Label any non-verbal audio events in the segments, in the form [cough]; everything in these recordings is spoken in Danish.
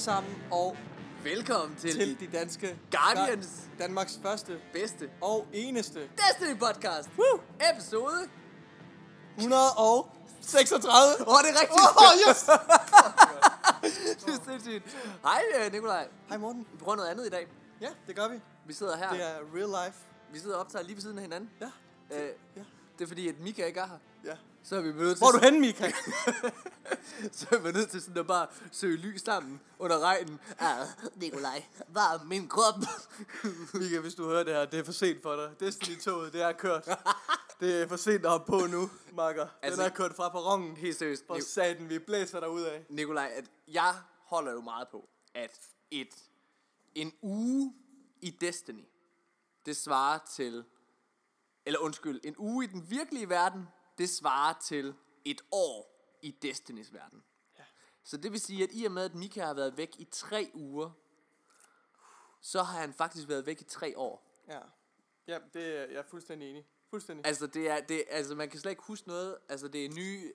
Sammen, og Velkommen til, til de danske Guardians. Gar- Danmarks første bedste og eneste Destiny podcast. Woo! Episode. 136. Åh, oh, det er rigtigt. Åh, yes! [laughs] det er sindssygt. Hej, øh, Nikolaj. Hej Morten. Vi prøver noget andet i dag. Ja, det gør vi. Vi sidder her. Det er real life. Vi sidder og optager lige ved siden af hinanden. Ja. Øh, ja. det er fordi, at Mika ikke er her. ja. Så er vi nødt til, Hvor er du henne, Mika? [laughs] så er vi nødt til sådan at bare søge lys sammen under regnen. Ah, Nikolaj, varm min krop. [laughs] Mika, hvis du hører det her, det er for sent for dig. Destiny-toget, det er kørt. Det er for sent at hoppe på nu, makker. Den Altså- er kørt fra perronen. Helt seriøst. For satan, vi blæser derud af. Nikolaj, at jeg holder jo meget på, at et, en uge i Destiny, det svarer til, eller undskyld, en uge i den virkelige verden, det svarer til et år i Destinys verden. Ja. Så det vil sige, at i og med, at Mika har været væk i tre uger, så har han faktisk været væk i tre år. Ja. Ja, det er jeg er fuldstændig enig. Fuldstændig. Altså, det er, det, altså, man kan slet ikke huske noget. Altså, det er nye...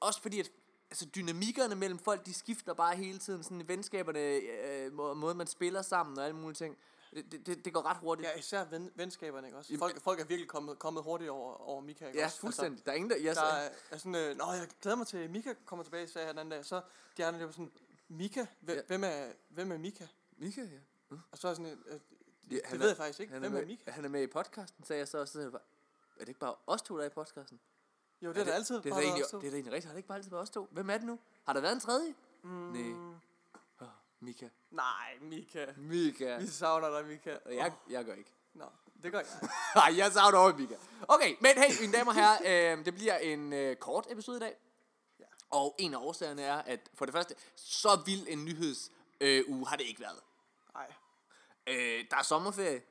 Også fordi, at altså, dynamikkerne mellem folk, de skifter bare hele tiden. Sådan venskaberne, øh, må, måden man spiller sammen og alle mulige ting. Det, det- det, det går ret hurtigt. Ja, især ven, venskaberne, ikke også? Jamen, Folk, folk er virkelig kommet, kommet hurtigt over, over Mika, ikke ja også? fuldstændig. Der er ingen, der... Altså, der er, er sådan, øh, Nå, jeg glæder mig til, at Mika kommer tilbage, sagde jeg den anden dag. Så de andre, der var sådan, Mika? Hvem, Ja. hvem, er, hvem er Mika? Mika, ja. Og så er sådan, øh, Ja, det han ved er- jeg faktisk ikke. Han Hvem er, er med, Mika? han er med i podcasten, sagde jeg så. Og så sagde jeg er det ikke bare os to, der er i podcasten? Jo, det er da altid det, er da egentlig, det er da egentlig rigtigt. Har det ikke bare altid været os to? Hvem er det nu? Har der været en tredje? Mm, Nej. Mika. Nej, Mika. Mika. Vi savner dig, Mika. Jeg, jeg gør ikke. Nå, det gør jeg. [laughs] Nej, jeg savner også Mika. Okay, men hey, mine damer og herrer, øh, det bliver en øh, kort episode i dag. Ja. Og en af årsagerne er, at for det første, så vild en nyheds øh, uge har det ikke været. Nej. Øh, der er sommerferie,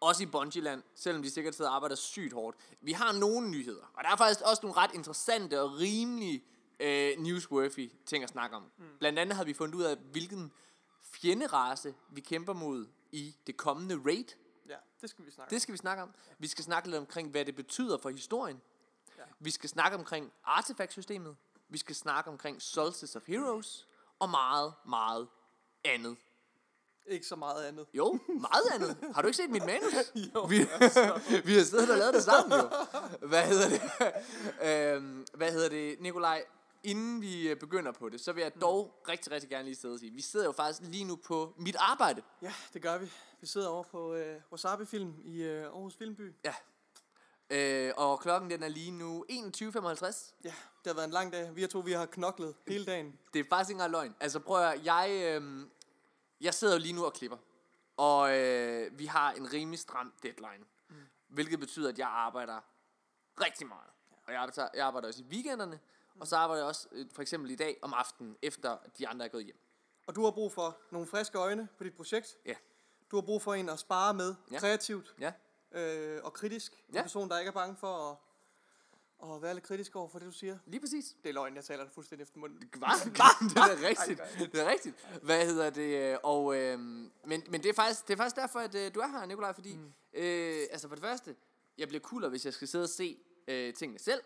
også i Bungieland, selvom de sikkert sidder og arbejder sygt hårdt. Vi har nogle nyheder, og der er faktisk også nogle ret interessante og rimelig øh, newsworthy ting at snakke om. Mm. Blandt andet har vi fundet ud af, hvilken fjenderace vi kæmper mod i det kommende raid. Ja, det skal vi snakke Det skal vi snakke om. Vi skal snakke lidt omkring, hvad det betyder for historien. Ja. Vi skal snakke omkring artefaktsystemet. Vi skal snakke omkring Solstice of Heroes. Og meget, meget andet. om. Ikke så meget andet. Jo, meget andet. Har du ikke set mit [laughs] manus? Jo, vi, vi har siddet og lavet det sammen jo. Hvad hedder det? [laughs] øhm, hvad hedder det, Nikolaj? Inden vi øh, begynder på det, så vil jeg dog rigtig, rigtig gerne lige sidde og sige, vi sidder jo faktisk lige nu på mit arbejde. Ja, det gør vi. Vi sidder over på øh, Wasabi-film i øh, Aarhus Filmby. Ja. Øh, og klokken den er lige nu 21.55. Ja, det har været en lang dag. Vi to, vi har knoklet hele dagen. Det er faktisk ikke engang løgn. Altså prøv at høre, jeg, øh, jeg sidder jo lige nu og klipper. Og øh, vi har en rimelig stram deadline. Mm. Hvilket betyder, at jeg arbejder rigtig meget. Og jeg arbejder, jeg arbejder også i weekenderne. Og så arbejder jeg også øh, for eksempel i dag om aftenen, efter de andre er gået hjem. Og du har brug for nogle friske øjne på dit projekt. Ja. Du har brug for en at spare med, Ja. kreativt Ja. øh, og kritisk. En Ja. person, der ikke er bange for at, at være lidt kritisk over for det, du siger. Lige præcis. Det er løgn, jeg taler det fuldstændig efter munden. Hvad? det er rigtigt. [laughs] Det er rigtigt. Hvad hedder det? øh, Og, øh, men, men det, er faktisk, det er faktisk derfor, at øh, du er her, Nikolaj, fordi, mm. øh, altså for det første, jeg bliver coolere, hvis jeg skal sidde og se øh, tingene selv.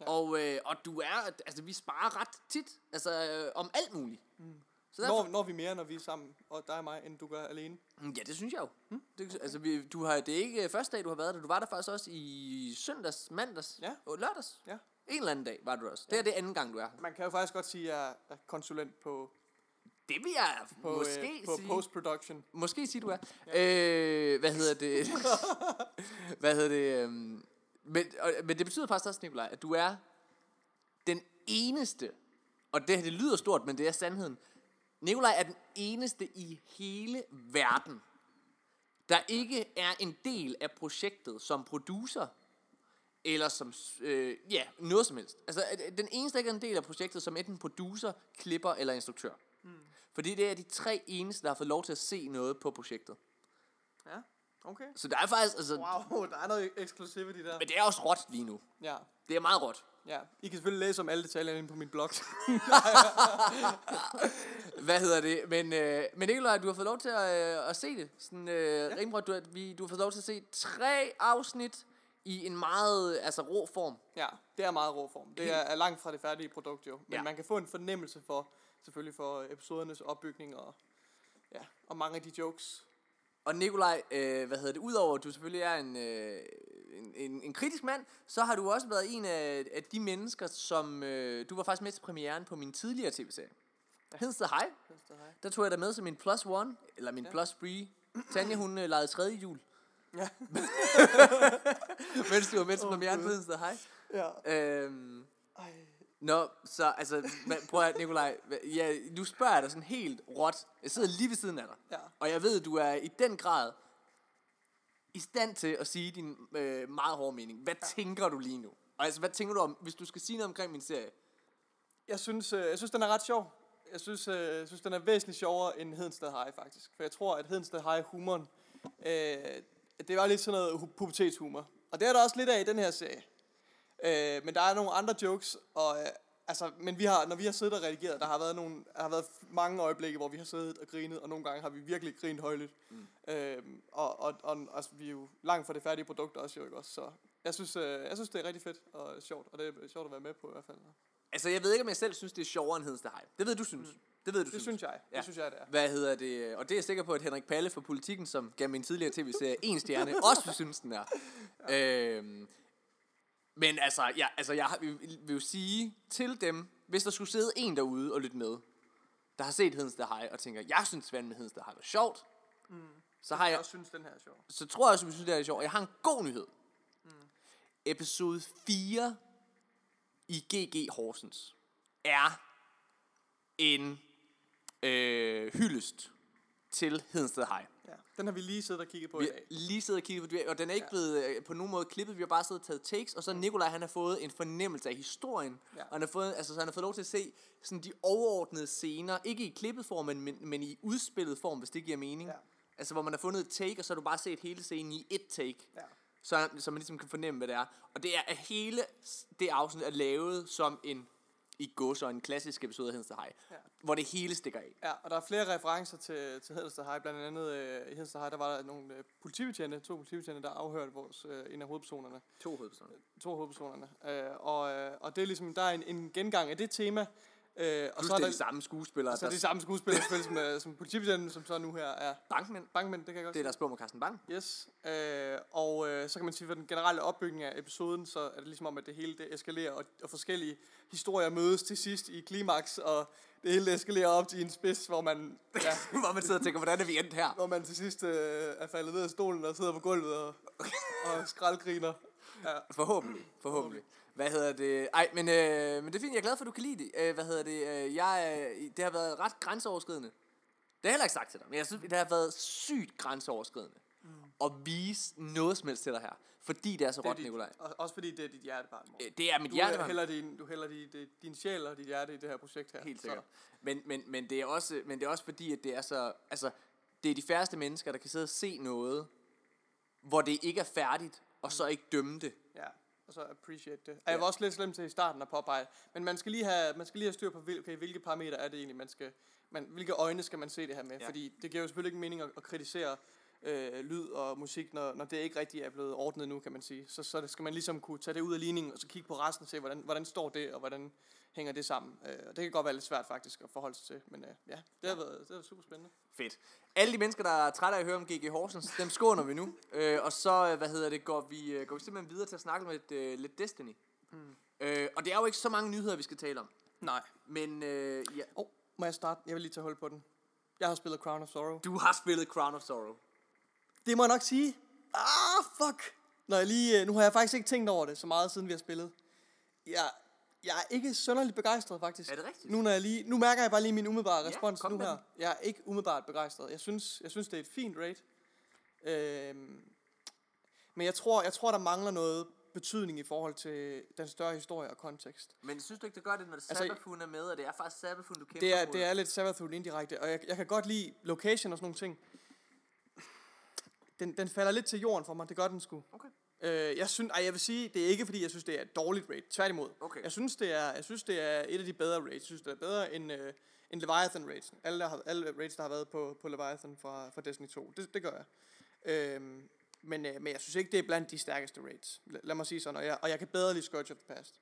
Ja. Og, øh, og du er, altså vi sparer ret tit, altså øh, om alt muligt. Mm. Så derfor, Når, når vi mere, når vi er sammen, og dig og mig, end du gør alene. Mm, Ja, det synes jeg jo. Mm. Det, altså, vi, du har, det er ikke øh, første dag, du har været der. Du var der faktisk også i søndags, mandags Ja. og lørdags. Ja. En eller anden dag var du også. Det er det anden gang, du er. Man kan jo faktisk godt sige, at jeg er konsulent på, Det vil jeg på, måske øh, på sige. post-production. Måske sige, du er. Ja. Øh, hvad hedder det? [laughs] hvad hedder det? øhm, Men, og, men det betyder faktisk også, Nikolaj, at du er den eneste, og det, det lyder stort, men det er sandheden. Nikolaj er den eneste i hele verden, der ikke er en del af projektet som producer, eller som, øh, ja, noget som helst. Altså, den eneste, der ikke er en del af projektet som enten producer, klipper eller instruktør. Mm. Fordi det er de tre eneste, der har fået lov til at se noget på projektet. Ja, okay. Så der er faktisk, altså, wow. Der er noget exclusivity der. men det er også råt lige nu. Ja, Det er meget råt. ja. I kan selvfølgelig læse om alle detaljerne inde på min blog. [laughs] Hvad hedder det? Men, øh, men Nikolaj, du har fået lov til at, øh, at se det. Sådan, øh, ja. rimelig, du, har- vi, du har fået lov til at se tre afsnit i en meget altså, rå form. Ja, det er meget rå form. Det er, er langt fra det færdige produkt jo. Men ja. man kan få en fornemmelse for, selvfølgelig for episodernes opbygning og, ja, og mange af de jokes. Og Nikolaj, øh, hvad hedder det, udover at du selvfølgelig er en, øh, en, en, en kritisk mand, så har du også været en af, af de mennesker, som, øh, du var faktisk med til premieren på min tidligere tv-serie. Ja. Hedsted Hej, der tog jeg dig med som min plus one, eller min ja. plus three. Tanja, hun øh, legede tredje jul, Ja. [laughs] mens du var med til Åh, premieren på. Hedsted Hej. ja. Øhm, Ej. Nå, så altså, prøv at Nikolaj, ja, nu spørger dig sådan helt råt. Jeg sidder lige ved siden af dig. Ja. Og jeg ved, at du er i den grad i stand til at sige din øh, meget hårde mening. Hvad ja. tænker du lige nu? Og altså, hvad tænker du om, hvis du skal sige noget omkring min serie? Jeg synes, øh, jeg synes, den er ret sjov. Jeg synes, øh, jeg synes, den er væsentligt sjovere end Hedensted High, faktisk. For jeg tror, at Hedensted High humoren, øh, det var lidt sådan noget hu- pubertetshumor. Og det er der også lidt af i den her serie. Øh, men der er nogle andre jokes, og øh, altså, men vi har, når vi har siddet og redigeret, der har været nogle, der har været mange øjeblikke, hvor vi har siddet og grinet, og nogle gange har vi virkelig grint højligt. Mm. Øh, og, og, og altså, vi er jo langt fra det færdige produkt også, jo ikke også, så jeg synes, øh, jeg synes, det er rigtig fedt og sjovt, og det er sjovt at være med på i hvert fald. Altså, jeg ved ikke, om jeg selv synes, det er sjovere end Hedensted Hej. Det ved du synes. Det ved du Mm. Det synes jeg. Ja. Det synes jeg, det er. Hvad hedder det? Og det er jeg sikker på, at Henrik Palle fra Politikken, som gav min tidligere tv-serie en stjerne, [laughs] også synes, den er. Ja. Øhm, men altså, ja, altså jeg vil, vil jo sige til dem, hvis der skulle sidde en derude og lytte med, der har set Hedensted Hej og tænker, jeg synes Svend med Hedensted Hej var sjovt, mm. så har Jeg jeg, også synes, den her er sjov. så tror jeg også, at vi synes, det er sjovt. Jeg har en god nyhed. Mm. Episode 4 i GG Horsens er en øh, hyldest til Hedensted Hej. Ja. Den har vi lige siddet og kigget på Vi i dag. lige siddet og kigget på det, og den er ikke Ja. blevet øh, på nogen måde klippet. Vi har bare siddet og taget takes, og så Nikolaj, han har fået en fornemmelse af historien. Ja. Og han har, fået, altså, så han har fået lov til at se sådan de overordnede scener, ikke i klippet form, men, men, men i udspillet form, hvis det giver mening. Ja. Altså, hvor man har fundet et take, og så har du bare set hele scenen i et take. Ja. Så, så man ligesom kan fornemme, hvad det er. Og det er, at hele det afsnit er lavet som en, i gås og en klassisk episode af Hedensted High, Ja. hvor det hele stikker af. Ja, og der er flere referencer til, til Hedensted High. Blandt andet øh, i Hedensted High, der var der nogle øh, politibetjente, to politibetjente, der afhørte vores, øh, en af hovedpersonerne. To hovedpersoner. To hovedpersonerne. Øh, og, øh, og det er ligesom, der er en, en gengang af det tema. Øh, og Plus så er det der de samme skuespillere. så er der, det samme skuespiller, spil, som, [laughs] øh, som politibetjenten, som så nu her er bankmænd. bankmænd, det kan jeg godt Det er der spår med Carsten Bang. Yes, øh, og øh, så kan man sige, for den generelle opbygning af episoden, så er det ligesom om, at det hele det eskalerer, og, og forskellige historier mødes til sidst i klimaks, og det hele eskalerer op til en spids, hvor man, [laughs] ja, hvor man sidder og tænker, hvordan er vi endt her? hvor man til sidst øh, er faldet ned af stolen og sidder på gulvet og, og skraldgriner. Ja, Forhåbentlig, forhåbentlig. Hvad hedder det? Ej, men, øh, men det er fint, jeg er glad for, at du kan lide det. Øh, hvad hedder det? Øh, jeg, øh, det har været ret grænseoverskridende. Det har jeg heller ikke sagt til dig, men jeg synes, det har været sygt grænseoverskridende. Mm. At vise noget som helst til dig her. Fordi det er så det er råt, dit, Nikolaj. og, også fordi det er dit hjertebarn. Morten. Øh, Det er mit Du hjerte, hælder, din, du hælder din, din, sjæl og dit hjerte i det her projekt her. Helt Så- sikkert. Men, men, men, det er også, men det er også fordi, at det er så... Altså, det er de færreste mennesker, der kan sidde og se noget, hvor det ikke er færdigt, og så ikke dømme det. Ja, og så appreciate det. Og jeg var også lidt slem til i starten at påpege, men man skal lige have, man skal lige have styr på, okay, hvilke parametre er det egentlig, man skal, man, hvilke øjne skal man se det her med, ja. fordi det giver jo selvfølgelig ikke mening at, at kritisere øh, lyd og musik, når, når det ikke rigtig er blevet ordnet nu, kan man sige. Så, så skal man ligesom kunne tage det ud af ligningen, og så kigge på resten og se, hvordan, hvordan står det, og hvordan hænger det sammen. Øh, og det kan godt være lidt svært faktisk at forholde sig til, men øh, ja, det har, været, det har været super spændende. Fedt. Alle de mennesker, der er trætte af at høre om GG Horsens, dem skåner vi nu. Øh, og så, øh, hvad hedder det, går vi, øh, går vi simpelthen videre til at snakke med lidt, øh, lidt Destiny. Hmm. Øh, og det er jo ikke så mange nyheder, vi skal tale om. Nej. Men øh, ja, Oh, må jeg starte? Jeg vil lige tage hul på den. Jeg har spillet Crown of Sorrow. du har spillet Crown of Sorrow. Det må jeg nok sige. Ah, fuck. Når jeg lige, øh, nu har jeg faktisk ikke tænkt over det så meget, siden vi har spillet. Jeg, jeg er ikke sønderligt begejstret, faktisk. Er det rigtigt? Nu, når jeg lige, nu mærker jeg bare lige min umiddelbare Ja, respons kom nu her. den. Jeg er ikke umiddelbart begejstret. Jeg synes, jeg synes det er et fint raid. Øhm, men jeg tror, jeg tror, der mangler noget betydning i forhold til den større historie og kontekst. Men synes du ikke, det gør det, når det Altså, Sabafun er med, og det er faktisk Sabafun, du kæmper Det er, mod? det er lidt Savathun indirekte, og jeg, jeg kan godt lide location og sådan nogle ting. Den, den falder lidt til jorden for mig, det gør den sgu. Okay. Øh, jeg synes, ej, jeg vil sige, det er ikke fordi, jeg synes, det er et dårligt raid. Tværtimod. Okay. Jeg synes, det er, jeg synes, det er et af de bedre raids. Jeg synes, det er bedre end, øh, end Leviathan raids. Alle, der har, alle raids, der har været på, på Leviathan fra, fra Destiny 2. Det, det gør jeg. Øhm, Men, øh, men jeg synes ikke, det er blandt de stærkeste raids. Lad, lad mig sige sådan, og jeg, og jeg kan bedre lide Scourge of the Past.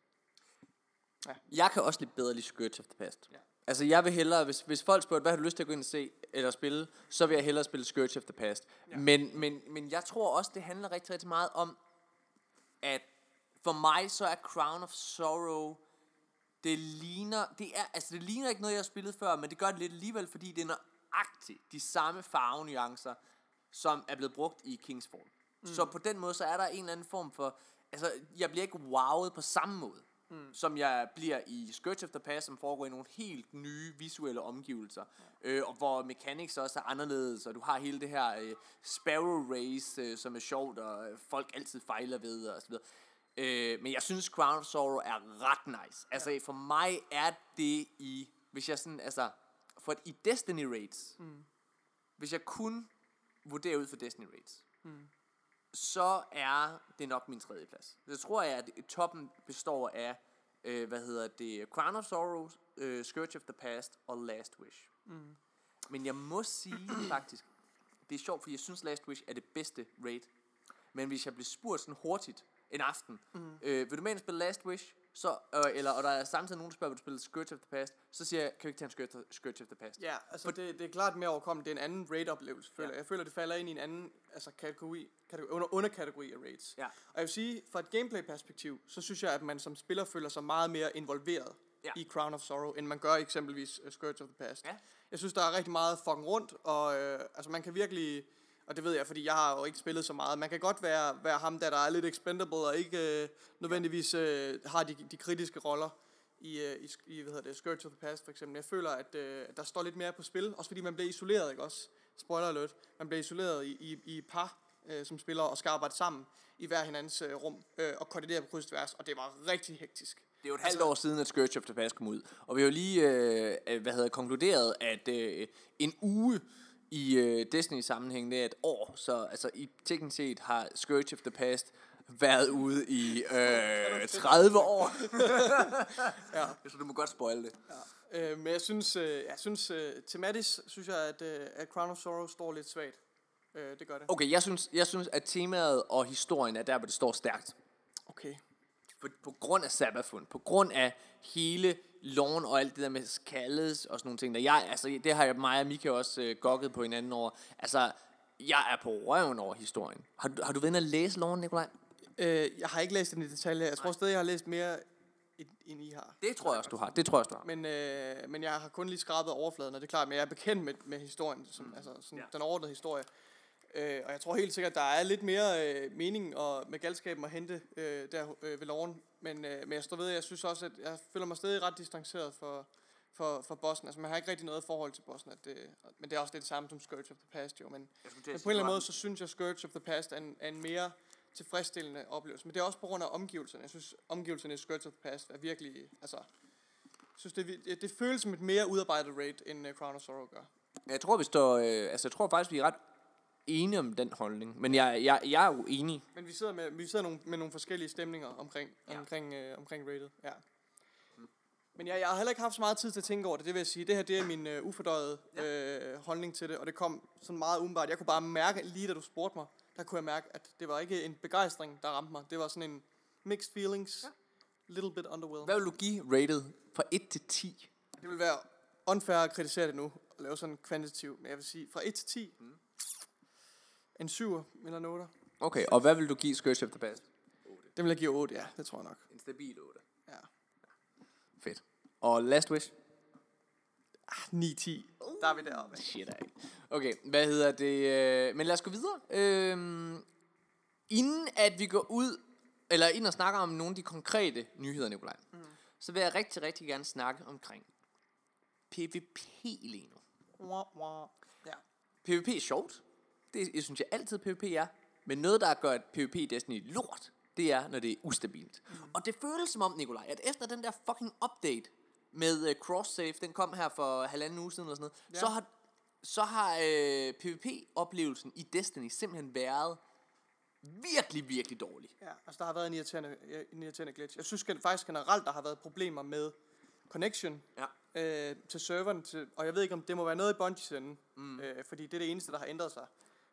Jeg kan også lidt bedre lide Scourge of the Past. Ja. Altså, jeg vil hellere, hvis, hvis folk spørger, hvad har du lyst til at gå ind og se eller spille, så vil jeg hellere spille Scourge of the Past. Ja. Men, men, men jeg tror også, det handler rigtig, rigtig meget om, at for mig så er Crown of Sorrow, det ligner, det er, altså det ligner ikke noget, jeg har spillet før, men det gør det lidt alligevel, fordi det er nøjagtigt de samme farvenuancer, som er blevet brugt i Kingsfall. Mm. Så på den måde, så er der en eller anden form for, altså jeg bliver ikke wowet på samme måde, mm. som jeg bliver i Scourge of the Past, som foregår i nogle helt nye visuelle omgivelser, ja. øh, og hvor mechanics også er anderledes, og du har hele det her øh, Sparrow Race, øh, som er sjovt, og øh, folk altid fejler ved, og så videre. Øh, men jeg synes Crown of Sorrow er ret nice. Altså ja. for mig er det i, hvis jeg sådan, altså, for i Destiny Raids, mm. hvis jeg kun vurderer ud for Destiny Raids, mm. Så er det nok min tredje plads. Så tror jeg, at toppen består af, øh, hvad hedder det, Crown of Sorrow, øh, Scourge of the Past og Last Wish. Mm. Men jeg må sige [clears throat] faktisk, det er sjovt, fordi jeg synes Last Wish er det bedste raid. Men hvis jeg bliver spurgt sådan hurtigt, en aften. Mm. Øh, vil du med ind spille Last Wish? Så, øh, eller, og der er samtidig nogen, der spørger, vil du spille Scourge of the Past? Så siger jeg, kan vi ikke tage en Scourge, Scourge of the Past? Ja, altså For, det, det er klart mere overkommet. Det er en anden raid-oplevelse, føler ja. jeg. Føler, det falder ind i en anden altså, kategori, kategori under, underkategori af raids. Ja. Og jeg vil sige, fra et gameplay-perspektiv, så synes jeg, at man som spiller føler sig meget mere involveret ja. i Crown of Sorrow, end man gør eksempelvis uh, Scourge of the Past. Ja. Jeg synes, der er rigtig meget fucking rundt, og øh, altså, man kan virkelig og det ved jeg, fordi jeg har jo ikke spillet så meget. Man kan godt være, være ham, der, der er lidt expendable og ikke øh, nødvendigvis øh, har de, de kritiske roller i, øh, i, i hvad hedder det, Scourge of the Past for eksempel. Jeg føler, at øh, der står lidt mere på spil, også fordi man bliver isoleret, ikke også? Spoiler alert. Man bliver isoleret i, i, i par, øh, som spiller og skal arbejde sammen i hver hinandens øh, rum øh, og koordinere på kryds og tværs, og det var rigtig hektisk. Det er jo et halvt år siden, at Scourge of the Past kom ud. Og vi har jo lige øh, hvad hedder, konkluderet, at øh, en uge i øh, Destiny-sammenhæng, det er et år. Så altså, i teknisk set har Scourge of the Past været ude i øh, 30 år. [laughs] ja. Så du må godt spoil det. Ja. Øh, men jeg synes, øh, jeg synes øh, tematisk synes jeg, at, øh, at Crown of Sorrow står lidt svagt. Øh, det gør det. Okay, jeg synes, jeg synes, at temaet og historien er der, hvor det står stærkt. Okay. På, på grund af Sabafund, på grund af hele loven og alt det der med skaldes og sådan nogle ting. Der jeg, altså, det har jeg, mig og Mika også øh, gokket på hinanden over. Altså, jeg er på røven over historien. Har, du, har du været at læse loven, Nikolaj? Øh, jeg har ikke læst den i detalje. Jeg tror Nej. stadig, jeg har læst mere, end I har. Det tror jeg også, du har. Det tror jeg også, du har. Men, øh, men jeg har kun lige skrabet overfladen, og det er klart, men jeg er bekendt med, med historien, som, mm. altså sådan, ja. den overordnede historie. Øh, og jeg tror helt sikkert, der er lidt mere øh, mening og med galskaben at hente øh, der øh, ved loven. Men, øh, men jeg står ved, jeg synes også, at jeg føler mig stadig ret distanceret for, for, for bossen. Altså man har ikke rigtig noget forhold til bossen. At det, men det er også det samme som Scourge of the Past jo. Men, men på en eller anden måde, så synes jeg, Scourge of the Past er en, er en mere tilfredsstillende oplevelse. Men det er også på grund af omgivelserne. Jeg synes, omgivelserne i Scourge of the Past er virkelig... Altså, synes, det, det, det føles som et mere udarbejdet raid, end uh, Crown of Sorrow gør. Jeg tror, vi står, øh, altså, jeg tror faktisk, vi er ret enige om den holdning. Men jeg, jeg, jeg er jo enig. Men vi sidder med, vi sidder nogle, med nogle forskellige stemninger omkring, ja. omkring, øh, omkring rated. Ja. Men jeg, jeg har heller ikke haft så meget tid til at tænke over det, det vil jeg sige. Det her det er min øh, ufordøjede øh, holdning til det, og det kom sådan meget umiddelbart. Jeg kunne bare mærke, lige da du spurgte mig, der kunne jeg mærke, at det var ikke en begejstring, der ramte mig. Det var sådan en mixed feelings, ja. little bit underwhelmed. Hvad vil du give rated fra 1 til 10? Det vil være unfair at kritisere det nu, og lave sådan kvantitativ, men jeg vil sige fra 1 til 10, mm. En 7 eller en 8. Okay, og hvad vil du give Scourge of the Past? 8. Det vil jeg give 8, ja. Det tror jeg nok. En stabil 8. Ja. Fedt. Og Last Wish? Ah, 9-10. Uh, der er vi deroppe. Shit, ej. Okay, hvad hedder det? Øh, men lad os gå videre. Øhm, inden at vi går ud, eller inden at snakke om nogle af de konkrete nyheder, Nikolaj, mm. så vil jeg rigtig, rigtig gerne snakke omkring PvP lige nu. Wah, wah. Ja. PvP er sjovt. Det jeg synes jeg altid PvP er. Men noget, der gør et PvP i Destiny lort, det er, når det er ustabilt. Mm. Og det føles som om, Nikolaj, at efter den der fucking update med uh, cross-save, den kom her for halvanden uge siden eller sådan noget, ja. så har, så har uh, PvP-oplevelsen i Destiny simpelthen været virkelig, virkelig dårlig. Ja, altså der har været en irriterende, en irriterende glitch. Jeg synes faktisk generelt, der har været problemer med connection ja. øh, til serveren, til, og jeg ved ikke, om det må være noget i Bungies ende, mm. øh, fordi det er det eneste, der har ændret sig.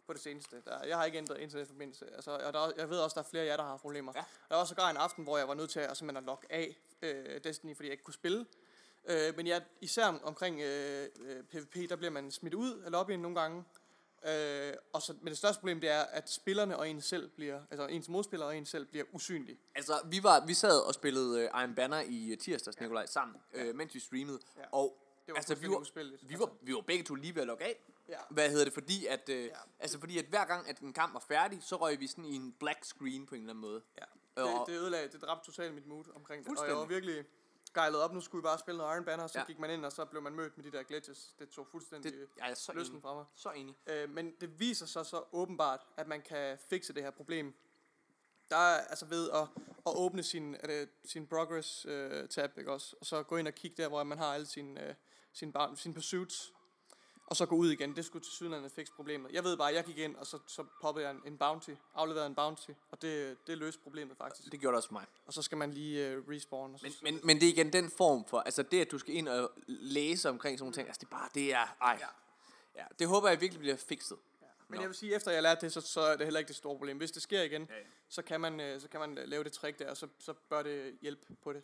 På det seneste. Der, jeg har ikke ændret internetforbindelse. Altså, og der, er- jeg ved også, der er flere af jer, der har problemer. Ja. Der var også sågar en aften, hvor jeg var nødt til at, simpelthen at logge af øh, Destiny, fordi jeg ikke kunne spille. Øh, men ja, især omkring øh, øh, PvP, der bliver man smidt ud af lobbyen nogle gange. Øh, og så, men det største problem, det er, at spillerne og en selv bliver, altså ens modspiller og en selv bliver usynlige. Altså, vi, var, vi sad og spillede uh, Iron Banner i uh, tirsdags, Nikolaj, sammen, øh, mens vi streamede. Ja. Og Det var altså, vi var, vi, var, vi var begge to lige ved at logge af. Ja. Hvad hedder det? Fordi at, øh, Ja. altså, fordi at hver gang, at en kamp var færdig, så røg vi sådan i en black screen på en eller anden måde. Ja. Og- Det, det ødelagde, det dræbte totalt mit mood omkring det. Og jeg var virkelig gejlet op. Nu skulle vi bare spille noget Iron Banner, så Ja. ja. gik man ind, og så blev man mødt med de der glitches. Det tog fuldstændig Det, jeg er så lysten enig. fra mig. Så enig. Øh, men det viser sig så åbenbart, at man kan fikse det her problem. Der er altså ved at, at åbne sin, er det, sin progress øh, tab, ikke også? Og så gå ind og kigge der, hvor man har alle sine, øh, sine, bar, sine pursuits. Og så gå ud igen. Det skulle til sydenlandet fikse problemet. Jeg ved bare, at jeg gik ind, og så, så poppede jeg en, en bounty. Afleverede en bounty. Og det, det løste problemet faktisk. Det gjorde det også mig. Og så skal man lige øh, respawn. Og så, Men, men, men det er igen den form for, altså det, at du skal ind og læse omkring sådan nogle ting, altså det er bare, det er, ej. Ja. Ja, det håber jeg virkelig bliver fikset. Men Nå. jeg vil sige, efter jeg lærte det, så, så er det heller ikke det store problem. Hvis det sker igen, Ja, ja. så kan man, øh, så kan man øh, lave det trick der, og så, så bør det hjælpe på det.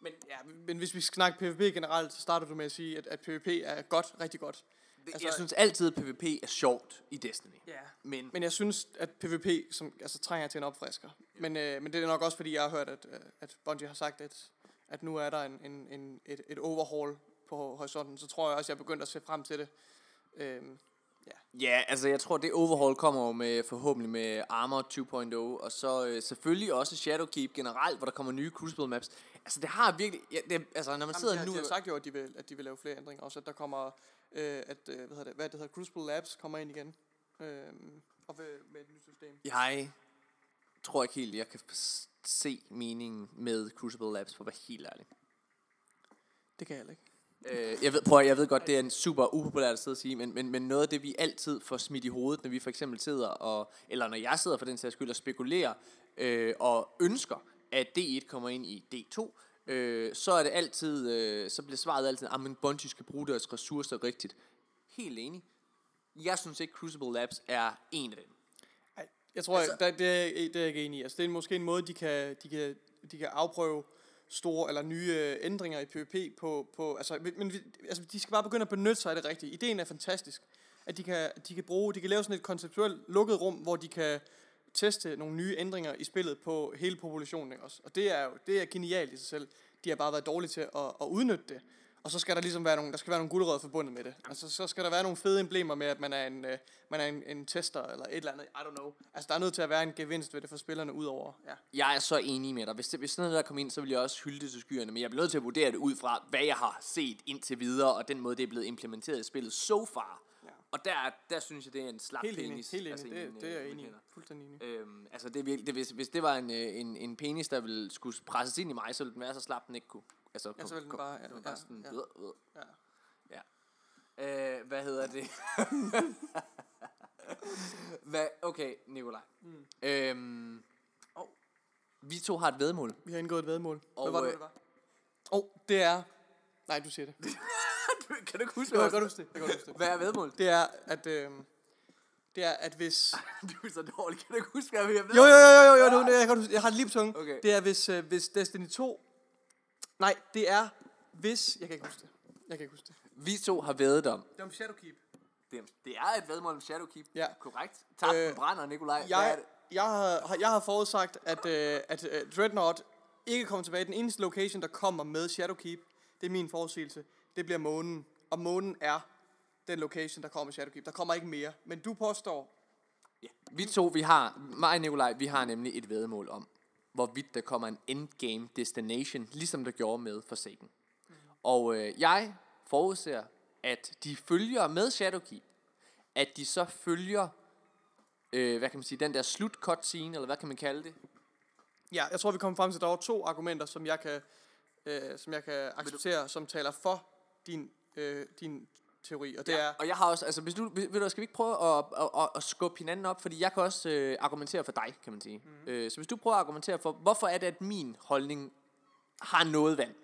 Men Ja, men hvis vi skal snakke PvP generelt, så starter du med at sige, at, at PvP er godt, rigtig godt. Altså- jeg synes altid, at PvP er sjovt i Destiny. Ja. Men, Men jeg synes, at PvP som, altså, trænger til en opfrisker. Men, øh, men det er nok også, fordi jeg har hørt, at, øh, at Bungie har sagt, at, at nu er der en, en, en, et, et overhaul på horisonten. Så tror jeg også, jeg er begyndt at se frem til det. Øhm, Ja, altså jeg tror, det overhaul kommer jo med, forhåbentlig med Armor 2.0, og så øh, selvfølgelig også Shadowkeep generelt, hvor der kommer nye Crucible maps. Altså det har virkelig, ja, det, altså når man sidder Jamen, de, nu... de har sagt jo, at de vil, at de vil lave flere ændringer. Også at der kommer, øh, at, øh, hvad, hedder det, hvad det hedder, Crucible Labs kommer ind igen. Øh, og med, med et nyt system. Jeg tror ikke helt, jeg kan se meningen med Crucible Labs, for at være helt ærlig. Det kan jeg ikke. Øh, jeg ved, prøv, at- jeg ved godt, det er en super upopulær at sidde og sige, men, men, men noget af det, vi altid får smidt i hovedet, når vi for eksempel sidder, og, eller når jeg sidder for den sags skyld og spekulerer, øh, og ønsker, at D1 kommer ind i D2, øh, så er det altid, øh, så bliver svaret altid, at Bungie skal bruge deres ressourcer rigtigt. Helt enig. Jeg synes ikke, Crucible Labs er en af dem. Ej, jeg tror, Altså- altså, der, det, er, det er jeg ikke enig i. Altså, det er måske en måde, de kan, de kan, de kan afprøve store eller nye øh, ændringer i PvP på, på altså, men, men vi- altså, de skal bare begynde at benytte sig af det rigtige. Ideen er fantastisk, at de kan, de kan bruge, de kan lave sådan et konceptuelt lukket rum, hvor de kan teste nogle nye ændringer i spillet på hele populationen, ikke også? Og det er jo, det er genialt i sig selv. De har bare været dårlige til at, at udnytte det. Og så skal der ligesom være nogle, der skal være nogle guldrødder forbundet med det. Altså, så skal der være nogle fede emblemer med, at man er en, øh, man er en, en tester, eller et eller andet, I don't know. Altså, der er nødt til at være en gevinst ved det for spillerne, udover, ja. Jeg er så enig med dig. Hvis, det, hvis sådan noget der kom ind, så vil jeg også hylde det til skyerne. Men jeg bliver nødt til at vurdere det ud fra, hvad jeg har set indtil videre, og den måde, det er blevet implementeret i spillet so far. Ja. Og der, der synes jeg, det er en slap Helt enig, penis. helt enig. altså det, mine, det er jeg øh, enig i. Fuldstændig enig. Øhm, altså det det, hvis, hvis det var en, øh, en, en penis, der ville skulle presses ind i mig, så ville den være så slap, den ikke kunne. Altså, Ja, så ville den bare- det var ja, bare ja, sådan, ja. øh, øh. Ja. Øh, hvad hedder det? [laughs] hvad, okay, Nikolaj. Mm. Øhm, Åh. vi to har et vedmål. Vi har indgået et vedmål. Og, Hvad var det, øh, det var? Åh, oh, det er... Nej, du siger det. [laughs] kan du ikke huske, Jeg hvad, kan godt huske det. Jeg kan godt huske det. hvad er vedmålet? Det er, at... Øh, det er, at hvis... [laughs] du er så dårlig. Kan du ikke huske, hvad vi har Jo, jo, jo, jo, jo, jo, jeg, kan godt huske, jeg har det lige på tungen. Okay. Det er, hvis, øh, hvis Destiny 2... Nej, det er, hvis... Jeg kan ikke huske det. Jeg kan ikke huske det. Vi to har vædet om. Det er om Shadowkeep. Det, det er et vedmål om Shadowkeep. Ja. Korrekt. Tak, øh, brænder, Nikolaj. Hvad er Jeg, det? jeg, har, jeg har forudsagt, at, øh, at øh, Dreadnought ikke kommer tilbage. Den eneste location, der kommer med Shadowkeep, det er min forudsigelse, det bliver månen. Og månen er den location, der kommer med Shadowkeep. Der kommer ikke mere. Men du påstår, Ja. Vi to, vi har, mig og Nikolaj, vi har nemlig et vedmål om, hvorvidt der kommer en endgame destination, ligesom der gjorde med Forsaken. Mm. Og øh, jeg forudser, at de følger med Shadowkeep, at de så følger, øh, hvad kan man sige, den der slut cutscene, eller hvad kan man kalde det? ja, jeg tror, vi kommer frem til, at der var to argumenter, som jeg kan, øh, som jeg kan acceptere, som taler for din, øh, din teori. Og det ja. er, Og jeg har også, altså hvis du, ved du, skal vi ikke prøve at, at, at, at skubbe hinanden op, fordi jeg kan også øh, argumentere for dig, kan man sige. Mm. Øh, så hvis du prøver at argumentere for, hvorfor er det, at min holdning har noget vand?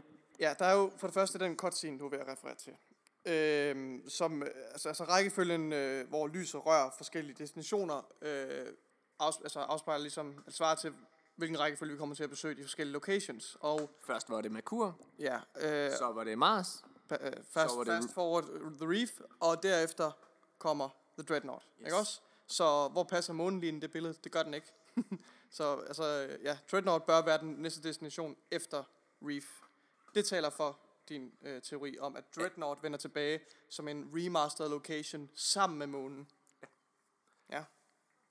ja, der er jo for det første den cutscene, du er ved at referere til. øh, som, altså, altså rækkefølgen, øh, hvor lyset rører forskellige destinationer, øh, afs, altså afspejler ligesom, altså svarer til, hvilken rækkefølge vi kommer til at besøge de forskellige locations. Og Først var det Merkur, ja, øh, så var det Mars, fast, var det- fast forward øh, The Reef, og derefter kommer The Dreadnought, yes. ikke også? Så hvor passer månen lige ind i det billede? Det gør den ikke. [laughs] så altså, øh, ja, Dreadnought bør være den næste destination efter Reef. Det taler for din øh, teori om, at Dreadnought vender tilbage som en remastered location sammen med månen. Ja,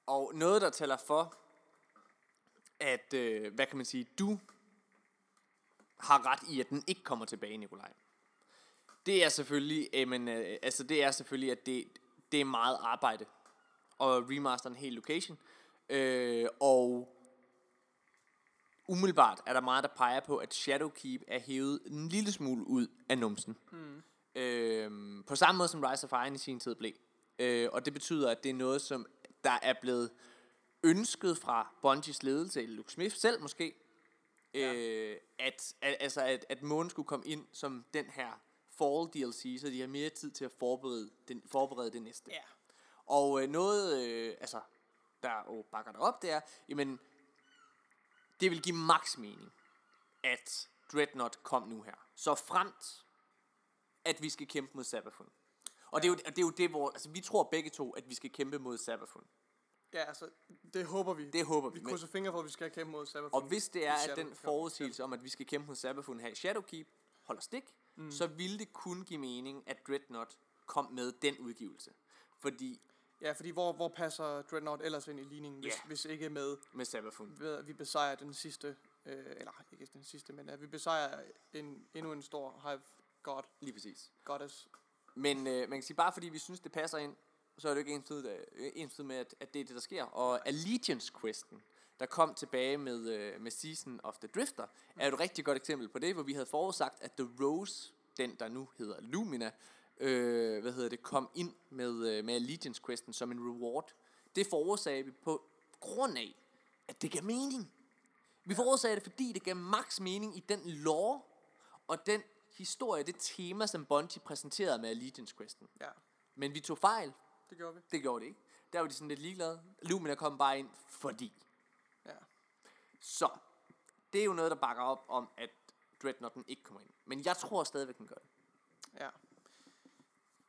Og noget, der tæller for, at, øh, hvad kan man sige, du har ret i, at den ikke kommer tilbage, Nikolaj. Det er selvfølgelig, øh, men, øh, altså det er selvfølgelig, at det, det er meget arbejde at remaster en hel location. Øh, og umiddelbart er der meget, der peger på, at Shadowkeep er hævet en lille smule ud af numsen. Mm. Øh, på samme måde som Rise of Iron i sin tid blev. Øh, og det betyder, at det er noget, som der er blevet ønsket fra Bungies ledelse, eller Luke Smith selv måske, ja. øh, at, at, altså at, at månen skulle komme ind som den her Fall DLC, så de har mere tid til at forberede, den, forberede det næste. ja. Og øh, noget, øh, altså, der jo bakker det op, det er, jamen, det vil give max mening, at Dreadnought kom nu her. Så fremt, at vi skal kæmpe mod Sabafun. Og det, er jo, det er jo det, hvor, altså vi tror begge to, at vi skal kæmpe mod Sabafun. Ja, altså, det håber vi. Det håber vi. Vi krydser fingre for, at vi skal kæmpe mod Sabbath. og hvis det er, at den forudsigelse om, at vi skal kæmpe mod Sabafun her i Shadowkeep, holder stik, mm. så ville det kun give mening, at Dreadnought kom med den udgivelse. Fordi Ja, fordi hvor, hvor passer Dreadnought ellers ind i ligningen, hvis, Ja. hvis ikke med, med Sabafun. ved at vi besejrer den sidste, øh, eller ikke den sidste, men at vi besejrer en, endnu en stor hive god, Lige præcis. goddess. Men øh, man kan sige, bare fordi vi synes, det passer ind, så er det jo ikke ens med, at, at det er det, der sker. Og Allegiance-questen, der kom tilbage med, øh, med Season of the Drifter, er et rigtig godt eksempel på det, hvor vi havde forudsagt, at The Rose, den der nu hedder Lumina, øh, hvad hedder det, kom ind med, øh, med Allegiance-questen som en reward. Det forudsagde vi på grund af, at det gav mening. Vi forudsagde det, fordi det gav max mening i den lore, og den historie, det tema, som Bungie præsenterede med Allegiance-questen. Ja, Men vi tog fejl. det gjorde vi. Det gjorde det ikke. Der var de sådan lidt ligeglade. Lumina kom bare ind, fordi. Så, det er jo noget, der bakker op om, at Dreadnoughten ikke kommer ind. Men jeg tror stadigvæk, den gør det. Ja.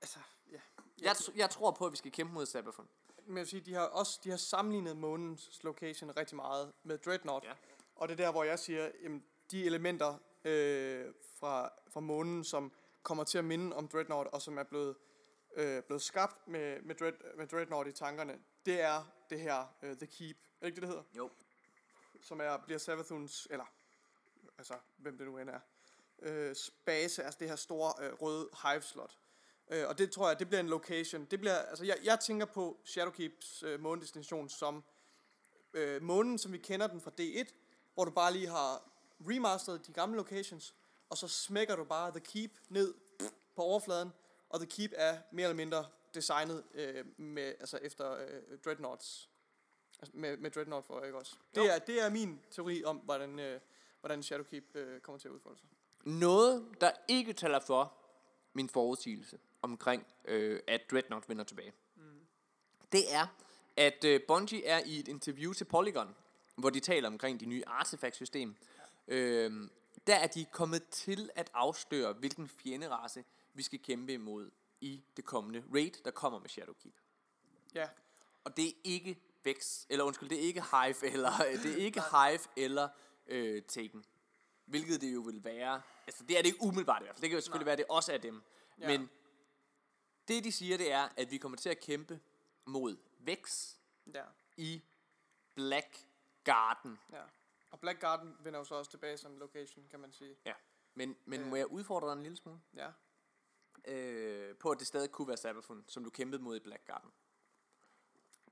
Altså, ja. Jeg, tr- jeg tror på, at vi skal kæmpe mod Sabafon. Men jeg vil sige, de har også de har sammenlignet månens location rigtig meget med Dreadnought. Ja. Og det er der, hvor jeg siger, jamen, de elementer øh, fra, fra månen, som kommer til at minde om Dreadnought, og som er blevet, øh, blevet skabt med, med, Dread, med Dreadnought i tankerne, det er det her uh, The Keep. Er det ikke det, det hedder? Jo. Som er, bliver Savathuns, eller altså, hvem det nu end er, øh, base, altså det her store øh, røde hive-slot. Øh, og det tror jeg, det bliver en location. Det bliver, altså jeg, jeg tænker på Shadowkeeps øh, månedestination som øh, månen, som vi kender den fra D1, hvor du bare lige har remasteret de gamle locations, og så smækker du bare The Keep ned på overfladen, og The Keep er mere eller mindre designet øh, med, altså efter øh, Dreadnoughts, altså med, med Dreadnought for ikke også. Det Jo. er, det er min teori om, hvordan, øh, hvordan Shadowkeep øh, kommer til at udfolde sig. Noget, der ikke taler for min forudsigelse omkring, øh, at Dreadnought vender tilbage. Mm. Det er, at øh, Bungie er i et interview til Polygon, hvor de taler omkring de nye artefaktsystem. Ja. Øh, der er de kommet til at afsløre, hvilken fjenderace vi skal kæmpe imod i det kommende raid, der kommer med Shadowkeep. Ja, Og det er ikke Vex, eller undskyld, det er ikke Hive, eller, [laughs] det er ikke Hive eller øh, Taken. Hvilket det jo vil være, altså det er det ikke umiddelbart i hvert fald, det kan jo selvfølgelig Nej. være, det også er dem. Ja. Men det de siger, det er, at vi kommer til at kæmpe mod Vex ja, i Black Garden. ja. Og Black Garden vender jo så også tilbage som location, kan man sige. Ja. Men, men Øh. må jeg udfordre dig en lille smule? Ja. Øh, på at det stadig kunne være Sabafun, som du kæmpede mod i Black Garden.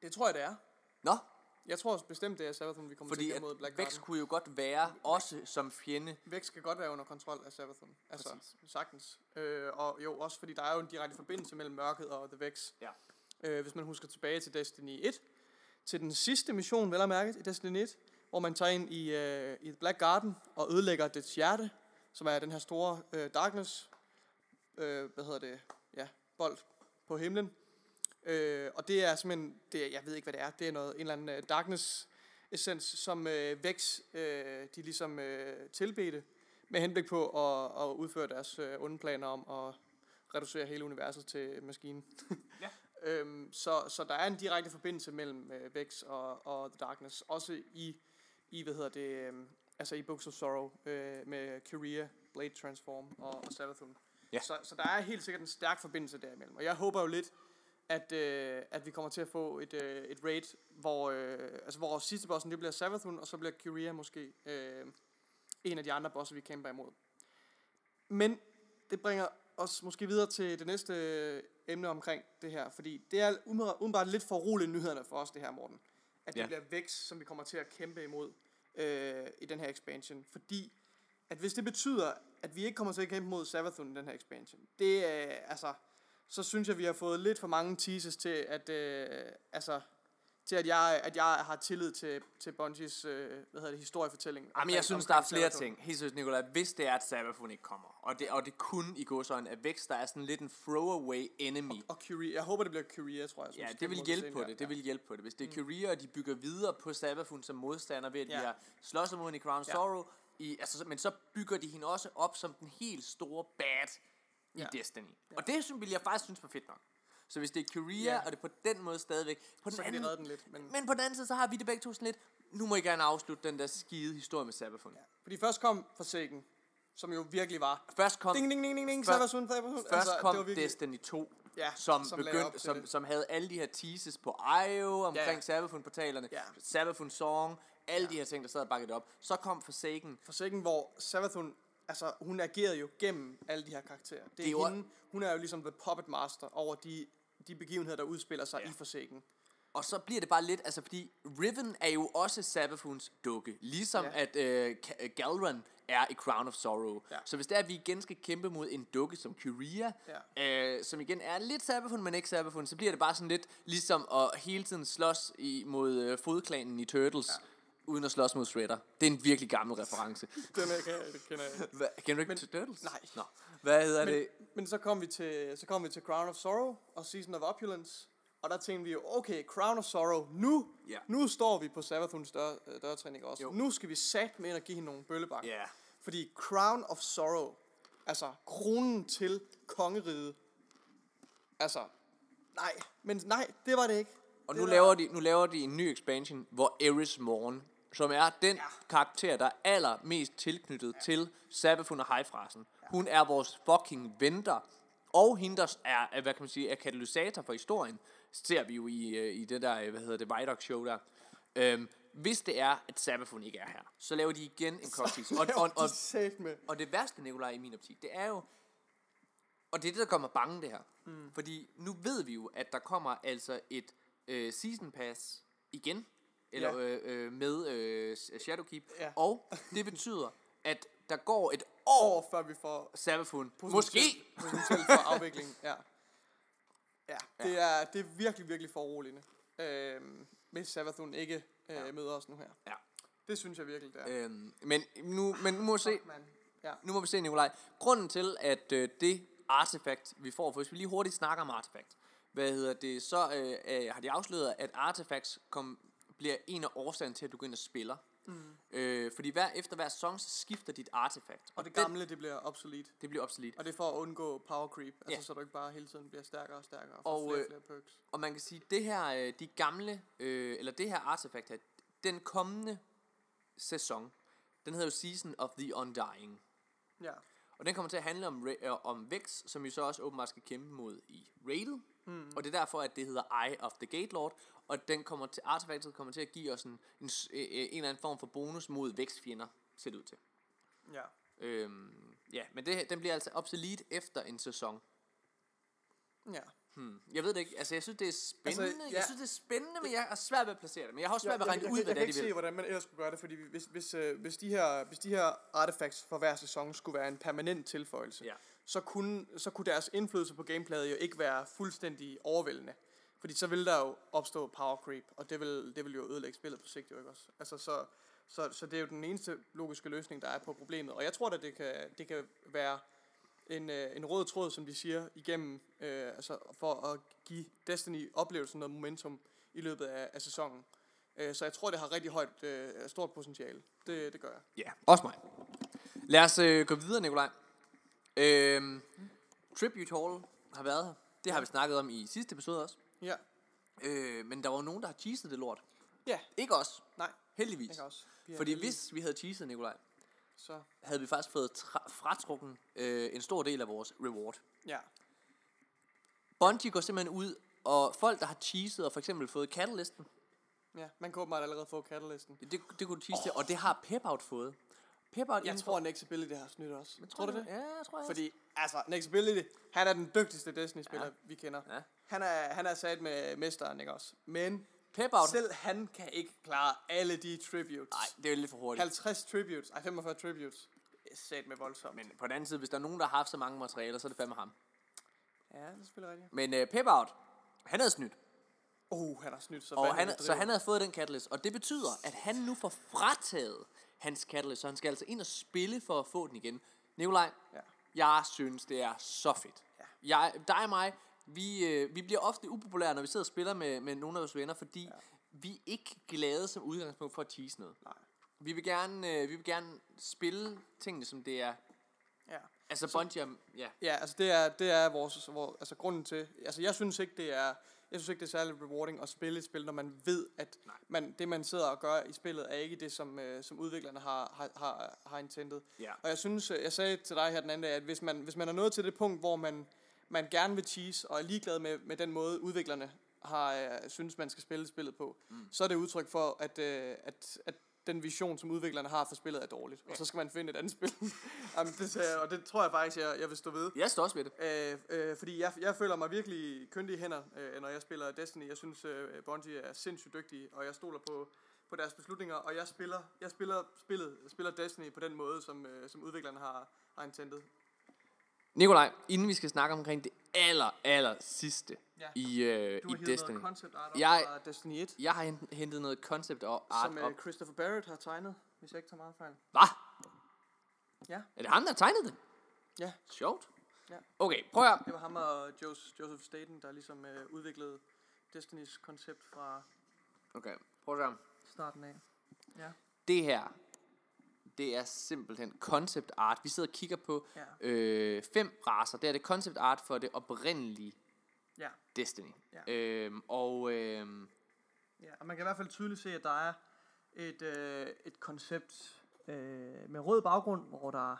Det tror jeg, det er. Nå, Jeg tror også bestemt, det er Sabathun, vi kommer fordi til at mod Black Vex Garden. kunne jo godt være også som fjende. Vex skal godt være under kontrol af Sabathun. Altså, Præcis. sagtens. Øh, og jo, også fordi der er jo en direkte forbindelse mellem mørket og The Vex. Ja. Øh, hvis man husker tilbage til Destiny 1, til den sidste mission, vel at mærke, i Destiny 1, hvor man tager ind i, øh, i Black Garden og ødelægger dets hjerte, som er den her store øh, darkness, øh, hvad hedder det, bold på himlen. Øh, og det er simpelthen, det jeg ved ikke hvad det er, det er noget, en eller anden uh, darkness essens, som øh, Vex, øh, de ligesom øh, tilbedte, med henblik på at, at udføre deres øh, onde planer om at reducere hele universet til maskinen. Ja. [laughs] øhm, så, så der er en direkte forbindelse mellem øh, Vex og, og The Darkness, også i, i hvad hedder det, øh, altså i Books of Sorrow, øh, med Kyria, Blade Transform og, og Savathun. Ja. Så, så der er helt sikkert en stærk forbindelse derimellem. Og jeg håber jo lidt, at, øh, at vi kommer til at få et, øh, et raid, hvor, øh, altså, hvor sidste bossen det bliver Savathun, og så bliver Kyria måske øh, en af de andre bosser, vi kæmper imod. Men det bringer os måske videre til det næste øh, emne omkring det her, fordi det er umiddelbart lidt for roligt nyhederne for os, det her, Morten. At det Ja. bliver Vex, som vi kommer til at kæmpe imod øh, i den her expansion. Fordi at hvis det betyder, at vi ikke kommer til at kæmpe mod Savathun i den her expansion, det er, altså, så synes jeg, vi har fået lidt for mange teases til, at, øh, altså, til at jeg, at jeg har tillid til, til Bungies, øh, hvad hedder det, historiefortælling. Jamen, jeg synes, der er flere ting. Helt seriøst, Nicolaj. Hvis det er, at Sabafun ikke kommer, og det, og det kun i gåsøjne er vækst, der er sådan lidt en throwaway enemy. Og Curie, jeg håber, det bliver Curie, tror jeg. som Ja, det vil hjælpe på det. Det vil hjælpe på det. Hvis det er Kyrie, og de bygger videre på Sabafun som modstander ved, at de Ja. har slås mod hende i Crown Ja. Sorrow, i, altså, så- men så bygger de hende også op som den helt store bad i Ja. Destiny. Og det vil jeg faktisk synes var fedt nok. Så hvis det er Kyria, Ja. og det er på den måde stadigvæk... På den Så anden, den lidt. Men, Men på den anden side, så har vi det begge to sådan lidt... Nu må I gerne afslutte den der skide historie med Sabafun. Ja. fordi først kom Forsaken, som jo virkelig var... Først kom, Ding, ding, ding, ding, ding, Først- Savathun, Savathun. først Altså, kom det var virkelig- Destiny 2, Ja, som, som begyndte, som, det. som havde alle de her teases på IO omkring Ja, ja, ja. Sabafun-portalerne, Ja. Sabafun Song, alle de her ting, der sad og bakket op. Så kom Forsaken. Forsaken, hvor Savathun, altså hun agerede jo gennem alle de her karakterer. Det er, Det er jo- hende, hun er jo ligesom the puppet master over de, de begivenheder, der udspiller sig Ja. i Forsaken. Og så bliver det bare lidt, altså fordi Riven er jo også Sabafuns dukke. Ligesom Ja. ja. at øh, Ka- Galran er i Crown of Sorrow. Ja. Så hvis det er, at vi igen skal kæmpe mod en dukke som Kyria, øh, som igen er lidt Sabafun, men ikke Sabafun, så bliver det bare sådan lidt ligesom at hele tiden slås i, mod øh, fodklanen i Turtles, ja. Uden at slås mod Shredder. Det er en virkelig gammel reference. [laughs] Den er, kan, det kender jeg. Hva, kender du ikke Men- til Turtles? nej. Nå. Hvad hedder Men, det? men så kom vi til så kom vi til Crown of Sorrow og Season of Opulence. Og der tænkte vi jo, okay, Crown of Sorrow, nu, Ja. nu står vi på Savathuns dør, øh, dørtrin, ikke også? Jo. Nu skal vi sat med ind og give hende nogle bøllebakker. Ja. Fordi Crown of Sorrow, altså kronen til kongeriget, altså, nej, men nej, det var det ikke. Og det nu laver, de, nu laver de en ny expansion, hvor Eris Morn, som er den Ja. karakter, der er allermest tilknyttet ja. til Sabafun og Highfrasen. Ja. Hun er vores fucking venter. Og hende, der er, hvad kan man sige, er katalysator for historien, ser vi jo i, øh, i det der, øh, hvad hedder det, Vidoc show der. Øhm, hvis det er, at Sabafun ikke er her, så laver de igen en cocktail. Og, og, og, med. og det værste, Nikolaj, i min optik, det er jo, og det er det, der mig bange, det her. Mm. Fordi nu ved vi jo, at der kommer altså et øh, season pass igen, eller Ja. øh, øh, med øh, Shadowkeep, Ja. og det betyder, at der går et år, før vi får Sabafun, måske, potentielt for afvikling. [laughs] Ja. Ja, det er, det er virkelig, virkelig foruroligende. Øhm, hvis Savathun ikke øh, Ja. møder os nu her. Ja. Det synes jeg virkelig, det er. øhm, men, nu, men nu må vi se, mand. Ja. nu må vi se, Nikolaj. Grunden til, at øh, det artefakt, vi får, for hvis vi lige hurtigt snakker om artefakt, hvad hedder det, så øh, øh, har de afsløret, at artefacts kom, bliver en af årsagen til, at du går ind og spiller. Mm. Øh, fordi hver, efter hver song, så skifter dit artefakt. Og det den- gamle, det bliver obsolet. det bliver obsolet. Og det er for at undgå power creep. Altså, Ja. så du ikke bare hele tiden bliver stærkere og stærkere. Og, Og, flere øh, og flere perks. Og man kan sige, det her, øh, de gamle, øh, eller det her artefakt her, den kommende sæson, den hedder jo Season of the Undying. Ja. Og den kommer til at handle om, øh, om Vex, som vi så også åbenbart skal kæmpe mod i Raided. Mm. Og det er derfor, at det hedder Eye of the Gate Lord. Og den kommer til, artefaktet kommer til at give os en, en, øh, en eller anden form for bonus mod Vex-fjender, ser det ud til. Ja. Øhm, ja, men det, den bliver altså obsolet efter en sæson. Ja. Hmm. Jeg ved det ikke. Altså, jeg synes, det er spændende. Altså, ja. ja. Jeg synes, det er spændende, men jeg har svært ved at placere det. Men jeg har også svært ved at jeg, regne jeg, ud, jeg, hvad jeg, det kan er, de ikke se, vil. hvordan man ellers skulle gøre det, fordi hvis, hvis, øh, hvis, de her, hvis de her artifacts for hver sæson skulle være en permanent tilføjelse, Ja. så, kunne, så kunne deres indflydelse på gameplayet jo ikke være fuldstændig overvældende. Fordi så vil der jo opstå power creep, og det vil, det vil jo ødelægge spillet på sigt jo ikke også. Altså så, så, så det er jo den eneste logiske løsning, der er på problemet. Og jeg tror da, det kan, det kan være en, øh, en rød tråd, som de siger, igennem, øh, altså for at give Destiny oplevelsen noget momentum i løbet af, af sæsonen. Øh, så jeg tror, det har rigtig højt, øh, stort potentiale. Det, det gør jeg. Ja, også mig. Lad os øh, gå videre, Nikolaj. Øh, Tribute Hall har været her. Det har vi snakket om i sidste episode også. Ja. Øh, men der var nogen, der har cheeset det lort. Ja, Ikke os, nej, heldigvis. kan også. Vi er Fordi heldige, hvis vi havde cheeset, Nikolaj, Så, havde vi faktisk fået tra- fratrukken øh, en stor del af vores reward. ja. Bungie går simpelthen ud, og folk, der har cheeset og for eksempel fået Catalysten, Ja, man kan åbenbart allerede få Catalysten. det, det kunne du cheese til, og det har Pep-Out fået. Pep-Out Jeg tror, at Nexability har snydt også. for- Tror du det? Ja, jeg tror jeg. Fordi, altså, Nexability, han er den dygtigste Destiny-spiller, ja. vi kender. Ja. Han er, han er sat med mesteren, ikke også? Men Pep-Out, selv han kan ikke klare alle de tributes. nej, det er lidt for hurtigt. 50 tributes, ej 45 tributes. Sat med voldsomt. Men på den anden side, hvis der er nogen, der har haft så mange materialer, så er det fandme ham. Ja, det er selvfølgelig rigtigt. Men uh, Pep-Out, han havde snydt. Oh, han har snydt så Og han, så han havde fået den catalyst, og det betyder, at han nu får frataget hans catalyst, så han skal altså ind og spille for at få den igen. Nikolaj, Ja. jeg synes, det er så fedt. Ja. Jeg, dig og mig, vi, øh, vi bliver ofte upopulære, når vi sidder og spiller med, med nogle af vores venner, fordi ja. vi er ikke glade som udgangspunkt for at tease noget. Nej. Vi vil gerne, øh, vi vil gerne spille tingene, som det er. Ja. Altså Bungie, er- ja. Ja, altså det er, det er vores, vores, altså grunden til, altså jeg synes ikke, det er, jeg synes ikke, det er særlig rewarding at spille et spil, når man ved, at Nej. man, det, man sidder og gør i spillet, er ikke det, som, øh, som udviklerne har, har, har, har intentet. Ja. Og jeg synes, øh, jeg sagde til dig her den anden dag, at hvis man, hvis man er nået til det punkt, hvor man, man gerne vil cheese, og er ligeglad med, med den måde, udviklerne har øh, synes, man skal spille spillet på, mm. så er det udtryk for, at, øh, at, at den vision, som udviklerne har for spillet, er dårligt. Og så skal man finde et andet spil. [laughs] Jamen, det, og det tror jeg faktisk, jeg, jeg vil stå ved. Jeg står også ved det. Øh, øh, fordi jeg, jeg føler mig virkelig kyndig i hænder, øh, når jeg spiller Destiny. Jeg synes, øh, Bungie er sindssygt dygtige, og jeg stoler på, på deres beslutninger, og jeg spiller, jeg spiller spillet, spiller Destiny på den måde, som, øh, som udviklerne har, har intentet. Nikolaj, inden vi skal snakke omkring det aller, aller sidste Ja. i, øh, Du i har hivet Destiny. noget concept art op Jeg- fra Destiny 1, Jeg har hent- hentet noget concept art som op. øh, Christopher Barrett har tegnet, hvis jeg ikke tager meget fejl. Hvad? Ja. Er det ham, der har tegnet det? Ja. Sjovt. Ja. Okay, prøv at. Det var ham og Jos- Joseph Staten, der ligesom øh, udviklede Destinys koncept fra Okay, prøv at starten af. Ja. Det her, det er simpelthen concept art. Vi sidder og kigger på Ja. øh, fem raser. Det er det concept art for det oprindelige Ja. Destiny. Ja. Øhm, og øhm, Ja, og man kan i hvert fald tydeligt se, at der er et, øh, et koncept øh, med rød baggrund, hvor der,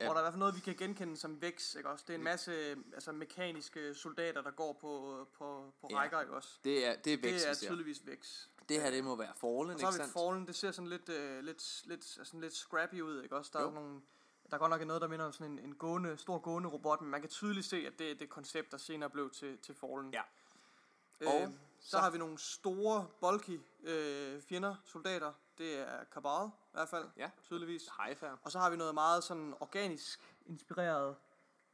Ja. hvor der er i hvert fald noget, vi kan genkende som vækst, ikke også? Det er en masse altså, mekaniske soldater, der går på, på, på Ja. rækker, ikke også? det er, det er vækst, Det er tydeligvis vækst. Det her, det må være Fallen, Og så ikke har vi sandt? Fallen, det ser sådan lidt, øh, lidt, lidt, altså lidt scrappy ud, ikke også? Der Jo. er nogle, der er godt nok noget, der minder om sådan en, en gående, stor gående robot, men man kan tydeligt se, at det er det koncept, der senere blev til, til Fallen. Ja. Øh, Og så, så- har vi nogle store, bulky øh, fjender, soldater. Det er Kabal i hvert fald, Ja. tydeligvis. Haifa. Og så har vi noget meget sådan organisk inspireret.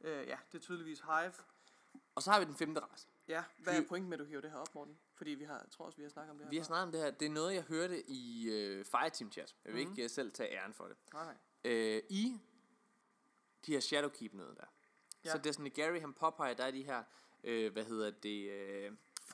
Øh, ja, det er tydeligvis Hive. Og så har vi den femte race. Ja, hvad er pointen med, at du hiver det her op, Morten? Fordi vi har, jeg tror også, vi har snakket om det her. Vi har snakket om det her. Det er noget, jeg hørte i øh, Fireteam chat. Jeg vil Mhm. ikke øh, selv tage æren for det. Nej. Øh, I de her Shadowkeep noget der. Ja. Så det er sådan, at Gary han påpeger, der er de her, øh, hvad hedder det, øh,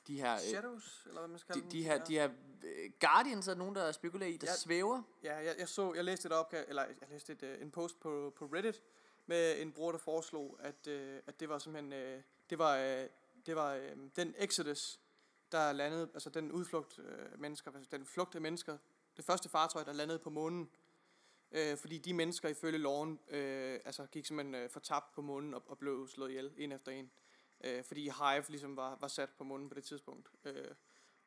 de her, øh, Shadows, eller hvad man skal de, de her, de her øh, Guardians er nogen, der spekulerer i, der Ja. svæver. Ja, jeg, jeg så, jeg læste et opkald, eller jeg læste et, uh, en post på, på Reddit med en bruger, der foreslog, at, uh, at det var simpelthen, uh, det var, uh, det var øh, den Exodus, der landede, altså den udflugt øh, mennesker, altså den flugt af mennesker, det første fartøj, der landede på månen, øh, fordi de mennesker ifølge loven, øh, altså gik simpelthen øh, fortabt på månen og, og blev slået ihjel, en efter en. øh, fordi Hive ligesom var, var sat på månen på det tidspunkt. Øh,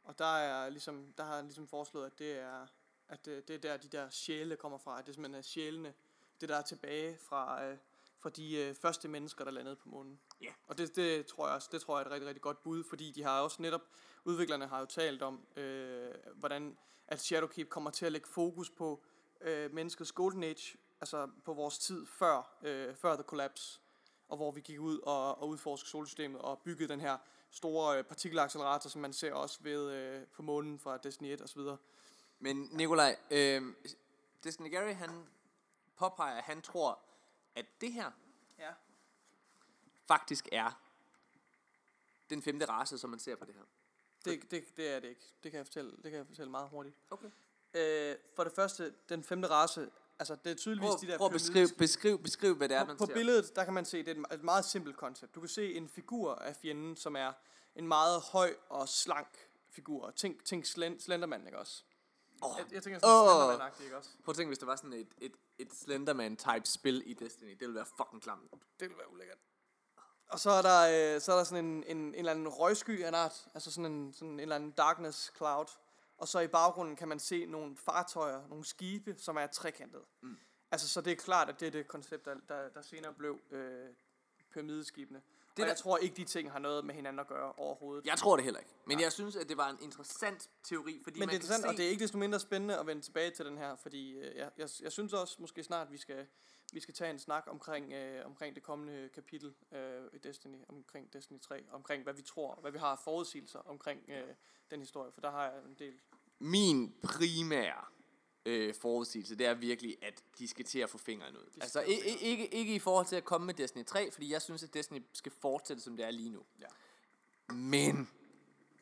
og der er ligesom, der har han ligesom foreslået, at det er, at det, det er der, de der sjæle kommer fra. At det simpelthen er sjælene, det der er tilbage fra, øh, fra de øh, første mennesker, der landede på månen. Ja. Og det, det, tror jeg også, det tror jeg er et rigtig, rigtig godt bud, fordi de har også netop, udviklerne har jo talt om, øh, hvordan at Shadowkeep kommer til at lægge fokus på øh, menneskets golden age, altså på vores tid før, øh, før The Collapse, og hvor vi gik ud og, og udforskede solsystemet og byggede den her store øh, partikelaccelerator, som man ser også ved øh, på månen fra Destiny 1 osv. Men Nikolaj, øh, Destiny Gary, han påpeger, at han tror, at det her, Ja. faktisk er den femte race, som man ser på det her. Det, det, det er det ikke. Det kan jeg fortælle, det kan jeg fortælle meget hurtigt. Okay. Øh, for det første, den femte race, altså det er tydeligvis Prøv, de der prøv at beskrive, pyramide- beskrive, beskrive, hvad det er, på, man på ser. billedet, der kan man se, det er et, et meget simpelt koncept. Du kan se en figur af fjenden, som er en meget høj og slank figur. Tænk, tænk Slen- Slenderman, ikke også? Åh, Jeg, jeg tænker sådan oh. Ikke også? Prøv at tænke, hvis der var sådan et, et, et Slenderman-type spil i Destiny. Det ville være fucking klamt. Det ville være ulækkert. Og så er der, øh, så er der sådan en, en, en eller anden røgsky af en art, altså sådan en, sådan en eller anden darkness cloud. Og så i baggrunden kan man se nogle fartøjer, nogle skibe, som er trekantede. Mm. Altså, så det er klart, at det er det koncept, der, der, der senere blev øh, pyramideskibene. Det og der- jeg tror ikke, de ting har noget med hinanden at gøre overhovedet. Jeg tror det heller ikke. Men jeg synes, at det var en interessant teori, fordi Men man det er interessant, se... og det er ikke desto mindre spændende at vende tilbage til den her, fordi øh, jeg, jeg, jeg synes også måske snart, vi skal, vi skal tage en snak omkring, øh, omkring det kommende kapitel øh, i Destiny, omkring Destiny 3, omkring hvad vi tror, hvad vi har forudsigelser omkring øh, den historie, for der har jeg en del. Min primære øh, forudsigelse, det er virkelig, at de skal til at få fingeren ud. Altså i, ikke, ikke i forhold til at komme med Destiny 3, fordi jeg synes, at Destiny skal fortsætte, som det er lige nu. Ja. Men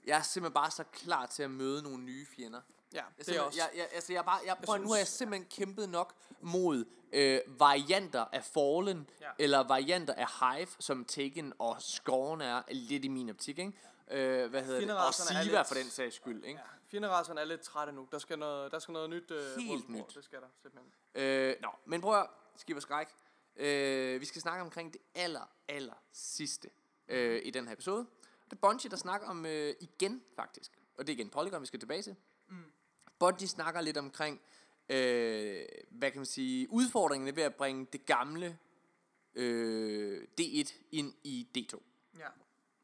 jeg er simpelthen bare så klar til at møde nogle nye fjender. Ja, Jeg, det er simpelthen- også. jeg, jeg, altså jeg, er bare, jeg, prøv, nu synes- har jeg simpelthen kæmpet nok mod øh, varianter af Fallen, Ja. eller varianter af Hive, som Taken og Scorn er lidt i min optik, ikke? Øh, hvad hedder det? Og er Siva for den sags skyld, ikke? Ja, fjenderacerne er lidt trætte nu. Der skal noget, der skal noget nyt. Øh, Helt nyt. Det skal der simpelthen. Øh, nå, men prøv at skib og skræk. Øh, vi skal snakke omkring det aller, aller sidste øh, i den her episode. Det er Bungie, der snakker om øh, igen, faktisk. Og det er igen Polygon, vi skal tilbage til. Mm. Bungie snakker lidt omkring, øh, hvad kan man sige, udfordringerne ved at bringe det gamle øh, D1 ind i D2. Ja.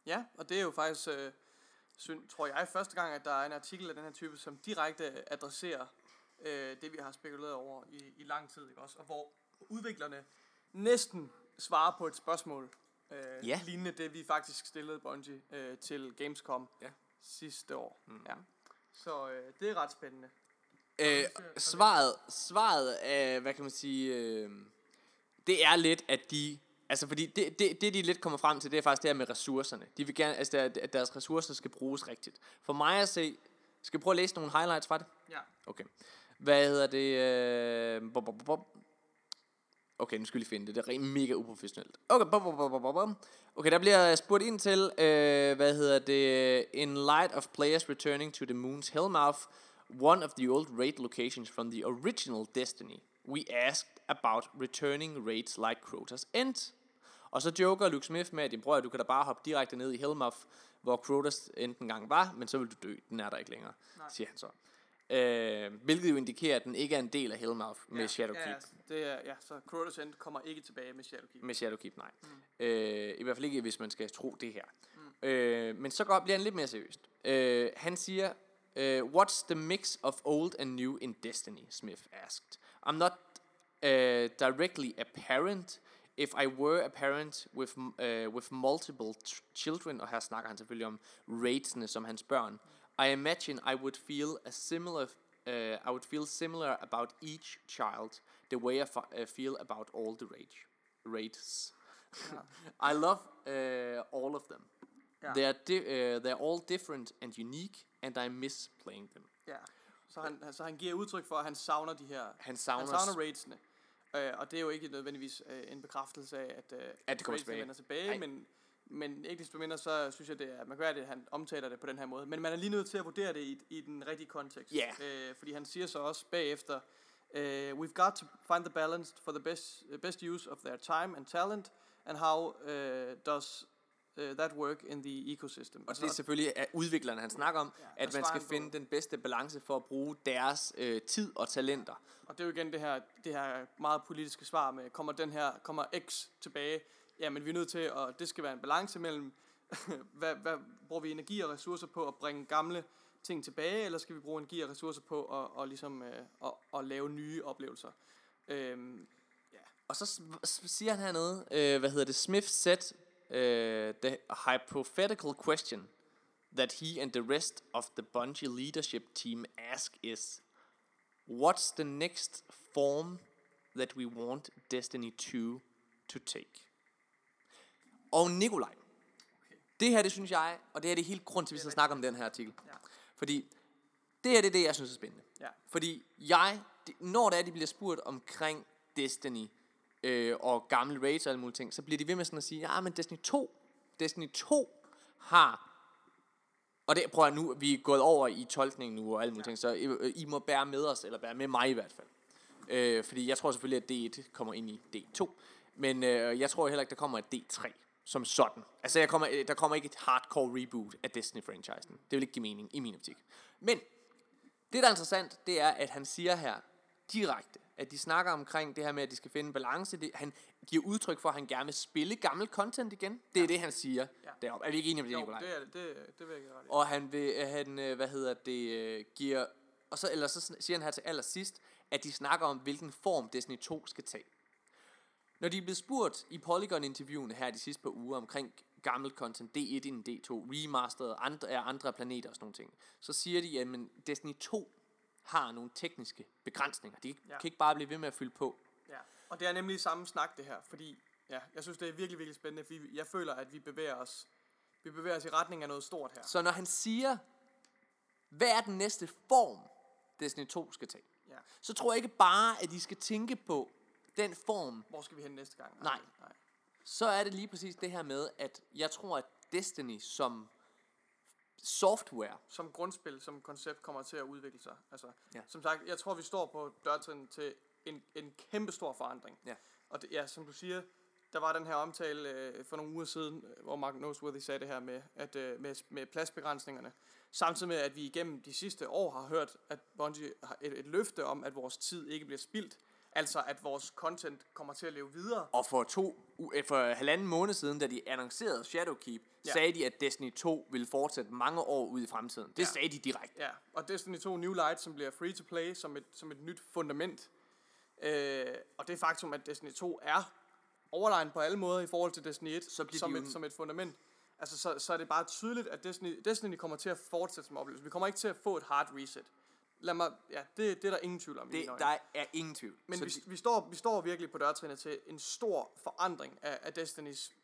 Ja, og det er jo faktisk, øh, syn, tror jeg, første gang, at der er en artikel af den her type, som direkte adresserer øh, det, vi har spekuleret over i, i lang tid, ikke også? Og hvor udviklerne næsten svarer på et spørgsmål, øh, Ja. lignende det, vi faktisk stillede Bungie øh, til Gamescom Ja. sidste år. Mm. Ja. Så øh, det er ret spændende. Øh, svaret, svaret er, hvad kan man sige, øh, det er lidt, at de, altså fordi det, det, det de lidt kommer frem til, det er faktisk det her med ressourcerne. De vil gerne, altså at deres ressourcer skal bruges rigtigt. For mig at se, skal vi prøve at læse nogle highlights fra det? Ja. Okay. Hvad hedder det? Øh, bop, bop, bop. Okay, nu skal vi lige finde det. Det er rent mega uprofessionelt. Okay, bop, bop, bop, bop, bop. okay der bliver spurgt ind til, øh, hvad hedder det? In light of players returning to the moon's Hellmouth, one of the old raid locations from the original Destiny, we asked about returning raids like Crota's End. Og så joker Luke Smith med, at din bror, du kan da bare hoppe direkte ned i Hellmouth, hvor Crota's End engang var, men så vil du dø. Den er der ikke længere, Nej. siger han så. Øh, hvilket jo indikerer, at den ikke er en del af Hellmouth med ja, Shadowkeep. Ja, altså, det er, ja, så Crota's End kommer ikke tilbage med Shadowkeep. Med Shadowkeep, nej. Mm. Øh, I hvert fald ikke, hvis man skal tro det her. Mm. Øh, men så går, bliver han lidt mere seriøst. Øh, han siger, øh, What's the mix of old and new in Destiny? Smith asked. I'm not uh, directly a parent. If I were a parent with, uh, with multiple ch- children, og her snakker han selvfølgelig om raidsene som hans børn, I imagine I would feel a similar uh, I would feel similar about each child, the way I uh, feel about all the rage, raids. [laughs] I love uh, all of them. Ja. They are di- uh, they're all different and unique, and I miss playing them. Ja. Så han, så han giver udtryk for, at han savner de her... Han savner han savner raidsene. Øh, og det er jo ikke nødvendigvis øh, en bekræftelse af, at, øh, At det kommer tilbage. vender tilbage, men, men ikke desto mindre, så synes jeg, det er mærkværdigt, at han omtaler det på den her måde. Men man er lige nødt til at vurdere det i, i den rigtige kontekst. Ja. Øh, fordi han siger så også bagefter, øh, We've got to find the balance for the best, uh, best use of their time and talent, and how uh, does uh, that work in the ecosystem. Og det er selvfølgelig at udviklerne, han snakker om, Ja, at man skal han på- finde den bedste balance for at bruge deres øh, tid og talenter. Og det er jo igen det her, det her meget politiske svar med, kommer den her, kommer X tilbage? Jamen vi er nødt til, og det skal være en balance mellem, [laughs] hvad, hvad bruger vi energi og ressourcer på at bringe gamle ting tilbage, eller skal vi bruge energi og ressourcer på at, og ligesom, øh, at, at lave nye oplevelser? Øhm, Og så siger han hernede, øh, hvad hedder det, Smith said uh, the hypothetical question that he and the rest of the Bungie leadership team ask is, what's the next form that we want Destiny 2 to take? og Nikolaj. Det her, det synes jeg, og det her det er helt grund til, at vi skal snakke om den her artikel. Ja. Fordi det her, det er det, jeg synes er spændende. Ja. Fordi jeg, det- når det er, de bliver spurgt omkring Destiny øh, og gamle raids og alle mulige ting, så bliver de ved med sådan at sige, ja, men Destiny 2, Destiny 2 har og det prøver jeg nu, vi er gået over i tolkning nu og alle mulige ting, så I, øh, I må bære med os, eller bære med mig i hvert fald. Øh, fordi jeg tror selvfølgelig, at D1 kommer ind i D2, men øh, jeg tror heller ikke, der kommer et D3 som sådan. Altså, jeg kommer, øh, der kommer ikke et hardcore reboot af Destiny-franchisen. Det vil ikke give mening i min optik. Men det, der er interessant, det er, at han siger her direkte, at de snakker omkring det her med, at de skal finde en balance. Det, han giver udtryk for, at han gerne vil spille gammel content igen. Det er det, han siger Ja. deroppe. Er vi ikke enige om det, Jo, det, er, det, det vil jeg give ret i. Og han vil, han, øh, hvad hedder det, øh, giver, og så, eller så siger han her til allersidst, at de snakker om, hvilken form Destiny 2 skal tage. Når de er blevet spurgt i Polygon-interviewene her de sidste par uger omkring gammelt content, D1 ind i D2, remasteret andre, af andre planeter og sådan nogle ting, så siger de, at Destiny 2 har nogle tekniske begrænsninger. De Ja. kan ikke bare blive ved med at fylde på. Ja, og det er nemlig samme snak det her, fordi ja, jeg synes, det er virkelig, virkelig spændende, fordi jeg føler, at vi bevæger os, vi bevæger os i retning af noget stort her. Så når han siger, hvad er den næste form, Destiny 2 skal tage, Ja. så tror jeg ikke bare, at de skal tænke på den form, Hvor skal vi hen næste gang? Nej. Nej. så er det lige præcis det her med, at jeg tror, at Destiny som software, Som grundspil, som koncept kommer til at udvikle sig. Altså, Ja. Som sagt, jeg tror, vi står på dørtrin til en, en kæmpe stor forandring. Ja. Og det, ja, som du siger, der var den her omtale øh, for nogle uger siden, øh, hvor Mark Noseworthy sagde det her med, at, øh, med, med pladsbegrænsningerne. Samtidig med, at vi igennem de sidste år har hørt, at Bungie har et, et løfte om, at vores tid ikke bliver spildt. Altså, at vores content kommer til at leve videre. og for to, eh, for halvanden måned siden, da de annoncerede Shadowkeep, ja. Sagde de, at Destiny 2 ville fortsætte mange år ud i fremtiden. Det Ja. sagde de direkte. Ja, og Destiny 2 New Light, som bliver free to play som et, som et nyt fundament. Øh, og det faktum, at Destiny 2 er overlegen på alle måder i forhold til Destiny 1 Så bliver som, et, som et fundament. Altså, så, så er det bare tydeligt, at Destiny, Destiny kommer til at fortsætte som oplevelse. Vi kommer ikke til at få et hard reset. Lad mig, ja, det, det er der ingen tvivl om. Det, der er ingen tvivl. Men Så vi, de- vi, står, vi står virkelig på dørtrinnet til en stor forandring af, af Destinys...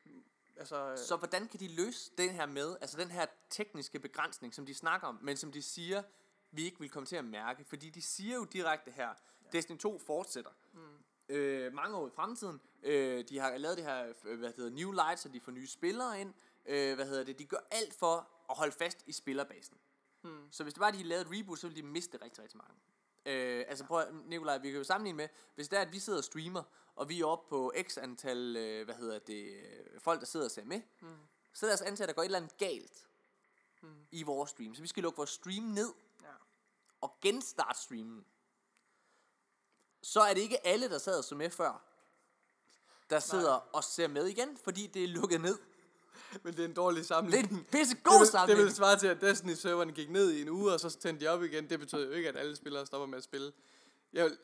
Altså, Så hvordan kan de løse den her med, altså den her tekniske begrænsning, som de snakker om, men som de siger, vi ikke vil komme til at mærke? Fordi de siger jo direkte her, ja. Destiny 2 fortsætter. Mm. Øh, mange år i fremtiden. Øh, de har lavet det her, øh, hvad hedder New Light, så de får nye spillere ind. Øh, hvad hedder det? De gør alt for at holde fast i spillerbasen. Mm. Så hvis det var, at de lavede et reboot, så ville de miste rigtig, rigtig mange. Øh, altså prøv, Nikolaj, vi kan jo sammenligne med, hvis det er, at vi sidder og streamer, og vi er oppe på x antal, øh, hvad hedder det, øh, folk, der sidder og ser med, mm. så os antage, at der går et eller andet galt mm. i vores stream. Så vi skal lukke vores stream ned ja. og genstarte streamen. Så er det ikke alle, der sad og så med før, der sidder Nej. og ser med igen, fordi det er lukket ned. Men det er en dårlig Det sammenligning. er en pisse det, god vil, det sammenligning. vil svare til, at Destiny-serveren gik ned i en uge, og så tændte de op igen. Det betyder jo ikke, at alle spillere stopper med at spille. Jeg vil,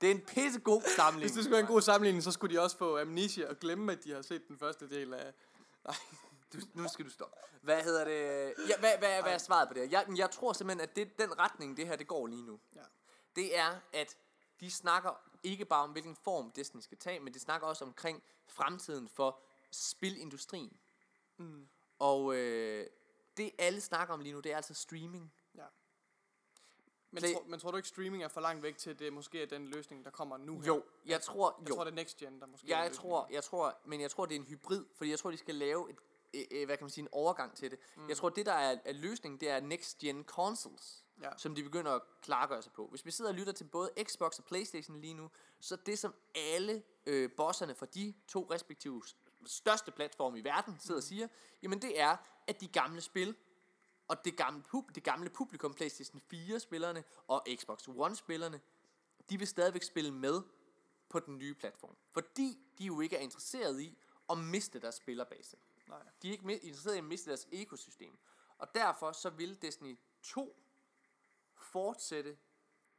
Det er en pisse god hvis sammenligning. det skulle være en god sammenligning, så skulle de også få amnesia og glemme, at de har set den første del af... Du, nu skal du stoppe. Hvad hedder det? Ja, hvad, hvad, hvad er svaret på det? Jeg, jeg tror simpelthen, at det den retning, det her det går lige nu. Ja. Det er, at de snakker ikke bare om, hvilken form Destiny skal tage, men de snakker også omkring fremtiden for spilindustrien. Mm. Og øh, det alle snakker om lige nu, det er altså streaming. ja. Men, Play- tro, men tror du ikke, streaming er for langt væk til, det måske er den løsning, der kommer nu her? Jo, jeg tror, Jeg jo. tror, det er next gen, der måske er Jeg tror, jeg tror, men jeg tror, det er en hybrid, fordi jeg tror, de skal lave et, øh, hvad kan man sige, en overgang til det. Mm. Jeg tror, det der er, er løsningen, det er next gen consoles, Ja. som de begynder at klargøre sig på. Hvis vi sidder og lytter til både Xbox og Playstation lige nu, så det som alle øh, bosserne fra de to respektive største platforme i verden sidder og siger, jamen det er, at de gamle spil, og det gamle, pub, det gamle publikum, Playstation 4-spillerne og Xbox One-spillerne, de vil stadigvæk spille med på den nye platform. Fordi de jo ikke er interesseret i at miste deres spillerbase. Nej. De er ikke interesseret i at miste deres ekosystem. Og derfor så vil Destiny 2 fortsætte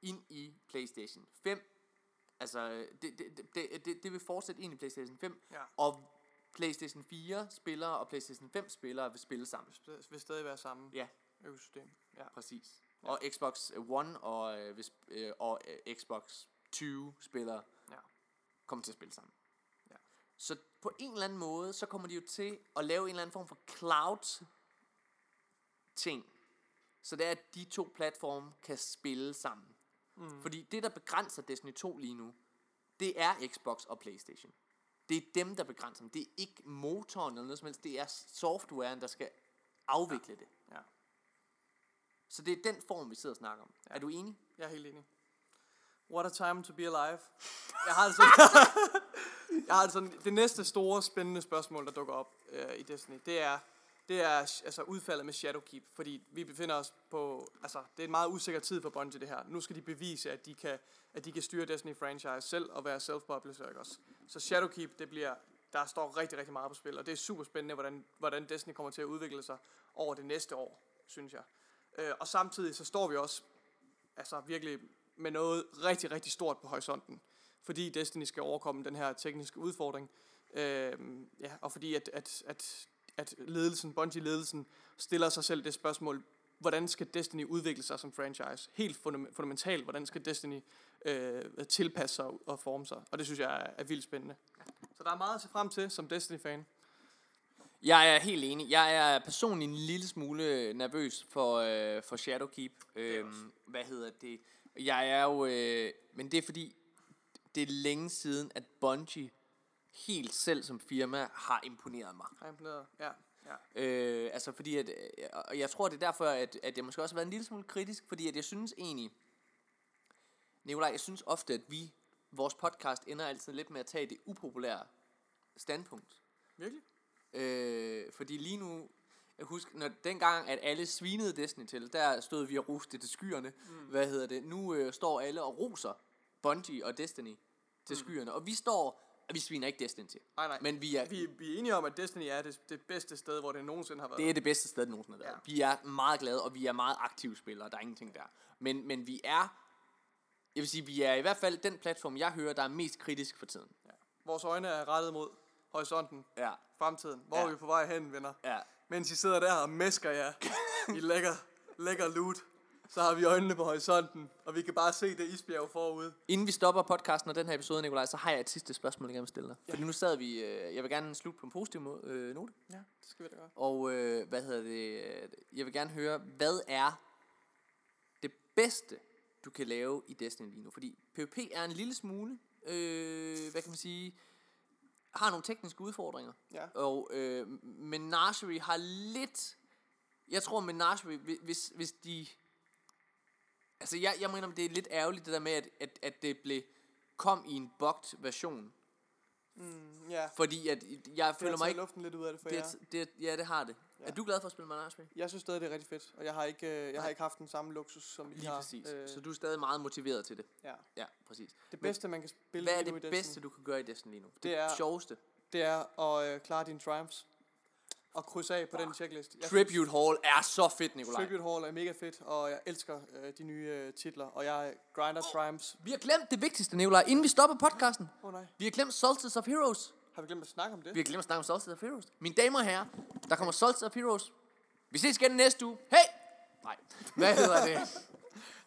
ind i PlayStation 5. Altså, det, det, det, det, det, det vil fortsætte ind i PlayStation 5. Ja. Og PlayStation 4 spillere og PlayStation 5 spillere vil spille sammen. Det vil stadig være samme Ja, økosystem. Ja. præcis. Og Xbox One og, øh, hvis, øh, og øh, Xbox 20 spillere Ja. kommer til at spille sammen. Ja. Så på en eller anden måde, så kommer de jo til at lave en eller anden form for cloud ting. Så det er, at de to platforme kan spille sammen. Mm. Fordi det, der begrænser Destiny 2 lige nu, det er Xbox og Playstation. Det er dem, der begrænser dem. Det er ikke motoren eller noget som helst. Det er softwaren, der skal afvikle ja. det. Ja. Så det er den form, vi sidder og snakker om. Ja. Er du enig? Jeg er helt enig. What a time to be alive. [laughs] Jeg har altså, jeg har altså det næste store spændende spørgsmål, der dukker op øh, i Destiny, det er, det er altså udfaldet med Shadowkeep, fordi vi befinder os på, altså det er en meget usikker tid for Bungie det her. Nu skal de bevise, at de kan, at de kan styre Destiny franchise selv og være self-publisher, ikke også? Så Shadowkeep, det bliver, der står rigtig, rigtig meget på spil, og det er super spændende, hvordan, hvordan Destiny kommer til at udvikle sig over det næste år, synes jeg. Øh, og samtidig så står vi også altså virkelig med noget rigtig, rigtig stort på horisonten. Fordi Destiny skal overkomme den her tekniske udfordring. Øh, ja, og fordi at, at, at, at ledelsen, Bungie-ledelsen, stiller sig selv det spørgsmål, hvordan skal Destiny udvikle sig som franchise? Helt fundamentalt, hvordan skal Destiny øh, tilpasse sig og forme sig? Og det synes jeg er, er vildt spændende. Så der er meget at se frem til som Destiny-fan. Jeg er helt enig. Jeg er personligt en lille smule nervøs for, øh, for Shadowkeep. Øhm, hvad hedder det? Jeg er jo... Øh, men det er fordi, det er længe siden, at Bungie helt selv som firma har imponeret mig. Har imponeret, ja. ja. Øh, altså fordi, at, og jeg tror, det er derfor, at, at jeg måske også har været en lille smule kritisk, fordi at jeg synes egentlig, Nikolaj, jeg synes ofte, at vi, vores podcast ender altid lidt med at tage det upopulære standpunkt. Virkelig? Øh, fordi lige nu, jeg husker, når dengang, at alle svinede Destiny til, der stod vi og roste til skyerne. Mm. Hvad hedder det? Nu øh, står alle og roser Bungie og Destiny til mm. skyerne. Og vi står, og vi sviner ikke Destiny til. Nej, nej. Men vi er, vi, vi er enige om, at Destiny er det, det bedste sted, hvor det nogensinde har været. Det er det bedste sted, det nogensinde har været. Ja. Vi er meget glade, og vi er meget aktive spillere. Der er ingenting der. Men, men vi er, jeg vil sige, vi er i hvert fald den platform, jeg hører, der er mest kritisk for tiden. Ja. Vores øjne er rettet mod horisonten. Ja. Fremtiden. Hvor ja. er vi på vej hen, venner? Ja. Mens I sidder der og mesker jer i lækker, lækker loot, så har vi øjnene på horisonten, og vi kan bare se det isbjerg forude. Inden vi stopper podcasten og den her episode, Nikolaj, så har jeg et sidste spørgsmål, jeg gerne vil stille dig. Ja. Fordi nu sad vi, øh, jeg vil gerne slutte på en positiv måde, øh, note. Ja, det skal vi da gøre. Og øh, hvad hedder det, jeg vil gerne høre, hvad er det bedste, du kan lave i Destiny lige nu? Fordi PvP er en lille smule, øh, hvad kan man sige, har nogle tekniske udfordringer. Ja. Og øh, Menagerie har lidt... Jeg tror, Menagerie, hvis, hvis de... Altså, jeg, jeg mener, det er lidt ærgerligt, det der med, at, at, at det blev kom i en bugged version. Mm, ja. Fordi at jeg føler mig ikke... luften lidt ud af det for det, jer. Det, ja, det har det. Ja. Er du glad for at spille Menagerie? Jeg synes stadig, det er rigtig fedt. Og jeg har ikke, øh, jeg har ikke haft den samme luksus, som I Lige har. præcis. Øh, så du er stadig meget motiveret til det? Ja. Ja, præcis. Det bedste, man kan spille Hvad er det bedste, du kan gøre i Destiny lige nu? Det, Det er- sjoveste. det er at øh, klare dine triumphs. Og krydse af på den checklist. Jeg Tribute Hall er så fedt, Nikolaj. Tribute Hall er mega fedt, og jeg elsker øh, de nye øh, titler. Og jeg grinder triumphs. Vi har glemt det vigtigste, Nikolaj, inden vi stopper podcasten. Oh, nej, Vi har glemt Solstice of Heroes. har vi glemt at snakke om det? Vi har glemt at snakke om Solstice of Heroes. Mine damer og herrer, der kommer Solstice of Heroes. Vi ses igen næste uge. Hey! Nej, hvad hedder det? [laughs]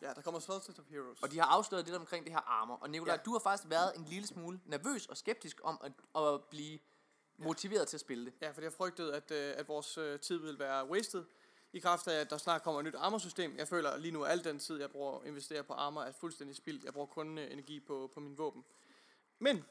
Ja, der kommer Solstice of Heroes. Og de har afsløret lidt omkring det her armor. Og Nikolaj. Ja. du har faktisk været en lille smule nervøs og skeptisk om at, at blive motiveret til at spille det. Ja, fordi jeg frygtede, at, øh, at vores øh, tid ville være wasted. I kraft af, at der snart kommer et nyt armorsystem. Jeg føler lige nu, at al den tid, jeg bruger at investere på armor, er fuldstændig spildt. Jeg bruger kun øh, energi på, på min våben. Men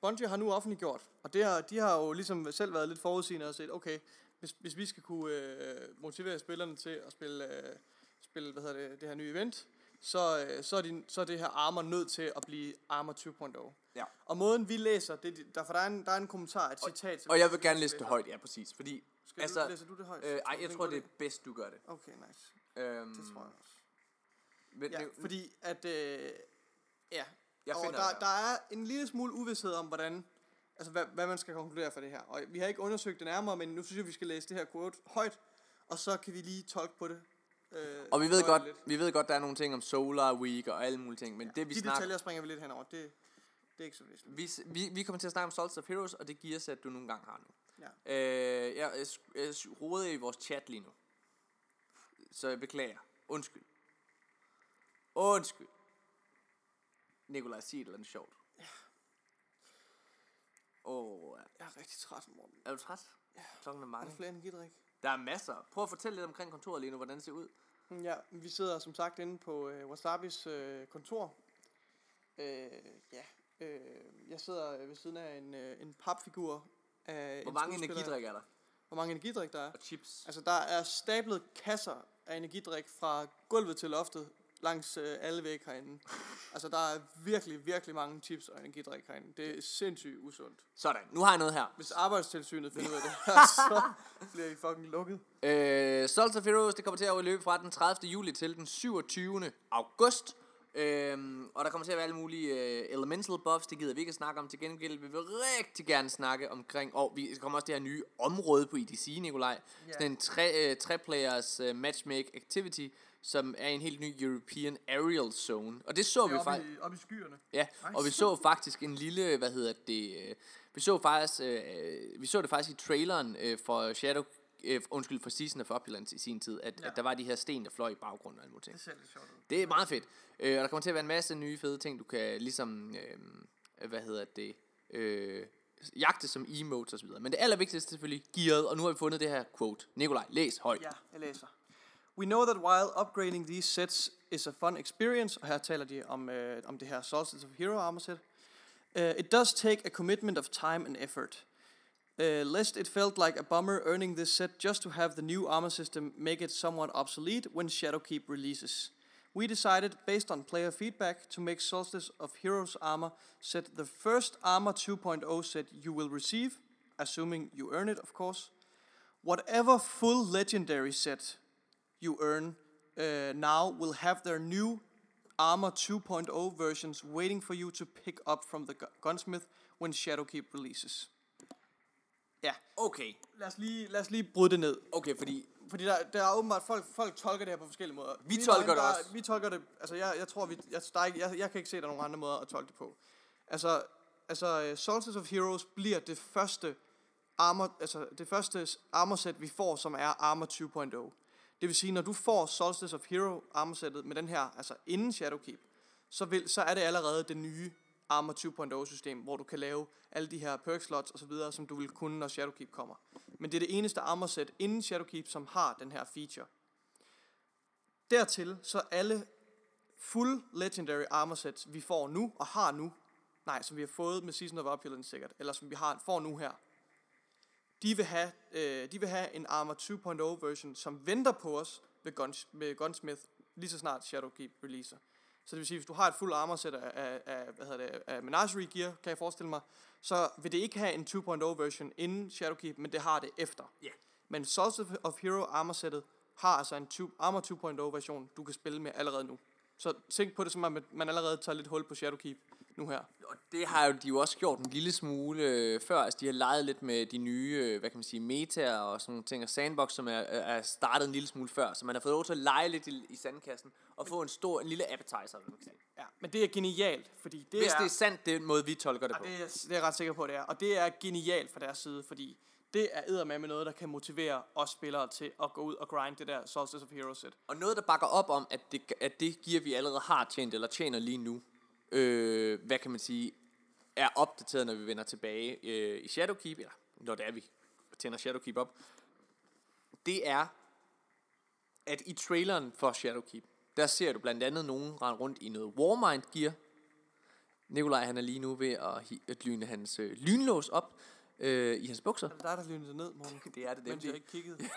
Bungie har nu offentliggjort, og det har, de har jo ligesom selv været lidt forudsigende og set, okay, hvis, hvis vi skal kunne øh, motivere spillerne til at spille, øh, spille hvad hedder det, det her nye event, så, øh, så, er de, så er det her armor nødt til at blive armor 2.0. Ja. Og måden vi læser, det, der, for der er, en, der er en kommentar, et citat. som Og jeg vil vi gerne læse det højt, ja præcis. Fordi, Skal altså, du, læser du det højt? øh, ej, jeg tror, det er bedst, du gør det. Okay, nice. Øhm, Det tror jeg også. Men, Ja, ja, fordi at, øh, ja, jeg og der, det der er en lille smule uvidshed om, hvordan, altså hvad, hvad man skal konkludere for det her. Og vi har ikke undersøgt det nærmere, men nu synes jeg, vi skal læse det her quote højt, og så kan vi lige tolke på det. Øh, Og vi ved, godt, lidt. vi ved godt, der er nogle ting om Solar Week og alle mulige ting, men ja, det vi De snakker... detaljer springer vi lidt henover, det, det er ikke så væsentligt. Vi, vi, vi kommer til at snakke om Solstice of Heroes, og det giver sig, at du nogle gange har nu. Ja. Øh, jeg, jeg, jeg roder i vores chat lige nu. Så jeg beklager. Undskyld. Undskyld. Nikolaj, sig et eller andet sjovt. Åh, Jeg er rigtig træt, morgen. er du træt? Ja. Klokken er Er mange. der flere energidrik? Der er masser. Prøv at fortælle lidt omkring kontoret lige nu, hvordan det ser ud. Ja, vi sidder som sagt inde på øh, Wasabis øh, kontor. Øh, ja, øh, jeg sidder ved siden af en, øh, en papfigur af Hvor en mange energidrik er der? Hvor mange energidrik der er? Og chips. Altså, der er stablet kasser af energidrik fra gulvet til loftet langs øh, alle vægge herinde. altså, der er virkelig, virkelig mange chips og energidrik herinde. Det er sindssygt usundt. Sådan, nu har jeg noget her. Hvis arbejdstilsynet finder ud af det her, [laughs] så bliver I fucking lukket. Øh, Salt of Heroes, det kommer til at løbe fra den 30. juli til den 27. august. Øhm, og der kommer til at være alle mulige øh, elemental buffs, det gider vi ikke at snakke om. Til gengæld vil vi rigtig gerne snakke omkring, og vi kommer også det her nye område på EDC, Nikolaj. Ja. Sådan en tre, øh, tre-players øh, matchmake activity, som er en helt ny European Aerial Zone. Og det så vi faktisk... op i skyerne. Ja, og vi så faktisk en lille, hvad hedder det, øh, vi så faktisk, øh, vi så det faktisk i traileren øh, for Shadow, øh, undskyld, for Season of Opulence i sin tid, at, ja. At der var de her sten, der fløj i baggrunden og alle mulige ting. Det ser lidt sjovt ud. Det er meget fedt. Øh, og der kommer til at være en masse nye fede ting, du kan ligesom, øh, hvad hedder det, øh, jagte som emotes og så videre. Men det allervigtigste er selvfølgelig gearet, og nu har vi fundet det her quote. Nikolaj, læs højt. Ja, jeg læser. We know that while upgrading these sets is a fun experience, og her taler de om, øh, om det her Solstice of Hero armor set, uh, it does take a commitment of time and effort. Uh, lest it felt like a bummer earning this set just to have the new armor system make it somewhat obsolete when Shadowkeep releases. We decided, based on player feedback, to make Solstice of Heroes armor set the first Armor 2.0 set you will receive, assuming you earn it, of course. Whatever full legendary set you earn uh, now will have their new Armor 2.0 versions waiting for you to pick up from the gu- gunsmith when Shadowkeep releases. Ja, Okay, lad os lige, lad os lige bryde det ned. okay, fordi Fordi der, der er åbenbart, folk, folk tolker det her på forskellige måder. Vi Mine tolker det der, også. Vi tolker det, altså jeg, jeg tror, vi, jeg, der er ikke, jeg, jeg kan ikke se, der er nogen andre måder at tolke det på. Altså, altså øh, Solstice of Heroes bliver det første armor, altså det første armor set, vi får, som er Armor 2.0. Det vil sige, når du får Solstice of Hero armorsættet med den her, altså inden Shadowkeep, så, vil, så er det allerede det nye Armor 2.0 system, hvor du kan lave alle de her perk slots osv., som du vil kunne, når Shadowkeep kommer. Men det er det eneste armorsæt inden Shadowkeep, som har den her feature. Dertil så alle full legendary armor sets, vi får nu og har nu, nej, som vi har fået med Season of Opulence sikkert, eller som vi har, får nu her, de vil have, øh, de vil have en Armor 2.0 version, som venter på os ved, Guns, ved Gunsmith, lige så snart Shadowkeep releaser. Så det vil sige, hvis du har et fuld armor set af, af, af, hvad hedder det, af Menagerie Gear, kan jeg forestille mig, så vil det ikke have en 2.0 version inden Shadowkeep, men det har det efter. Ja. Men Solstice of Hero armor settet har altså en 2, Armor 2.0 version, du kan spille med allerede nu. Så tænk på det som om, at man allerede tager lidt hul på Shadowkeep nu her. Og det har jo de jo også gjort en lille smule øh, før. Altså, de har leget lidt med de nye, øh, hvad kan man sige, metaer og sådan nogle ting. Og Sandbox, som er, er startet en lille smule før. Så man har fået lov til at lege lidt i, i sandkassen. Og få en stor, en lille appetizer, man kan sige. Ja, men det er genialt, fordi det Hvis er... det er sandt, det er den måde, vi tolker det Ja, på. det, er, det er jeg ret sikker på, det er. Og det er genialt fra deres side, fordi det er med noget, der kan motivere os spillere til at gå ud og grind det der Solstice of Heroes set. Og noget, der bakker op om, at det, at det gear, vi allerede har tjent, eller tjener lige nu, øh, hvad kan man sige, er opdateret, når vi vender tilbage øh, i Shadowkeep, eller når det er, vi tænder Shadowkeep op, det er, at i traileren for Shadowkeep, der ser du blandt andet nogen rende rundt i noget Warmind gear. Nikolaj, han er lige nu ved at, at lyne hans øh, lynlås op øh, i hans bukser. Er det dig, der lynede ned, morgen? [laughs] Det er det, Mens det jeg ikke kiggede. [laughs]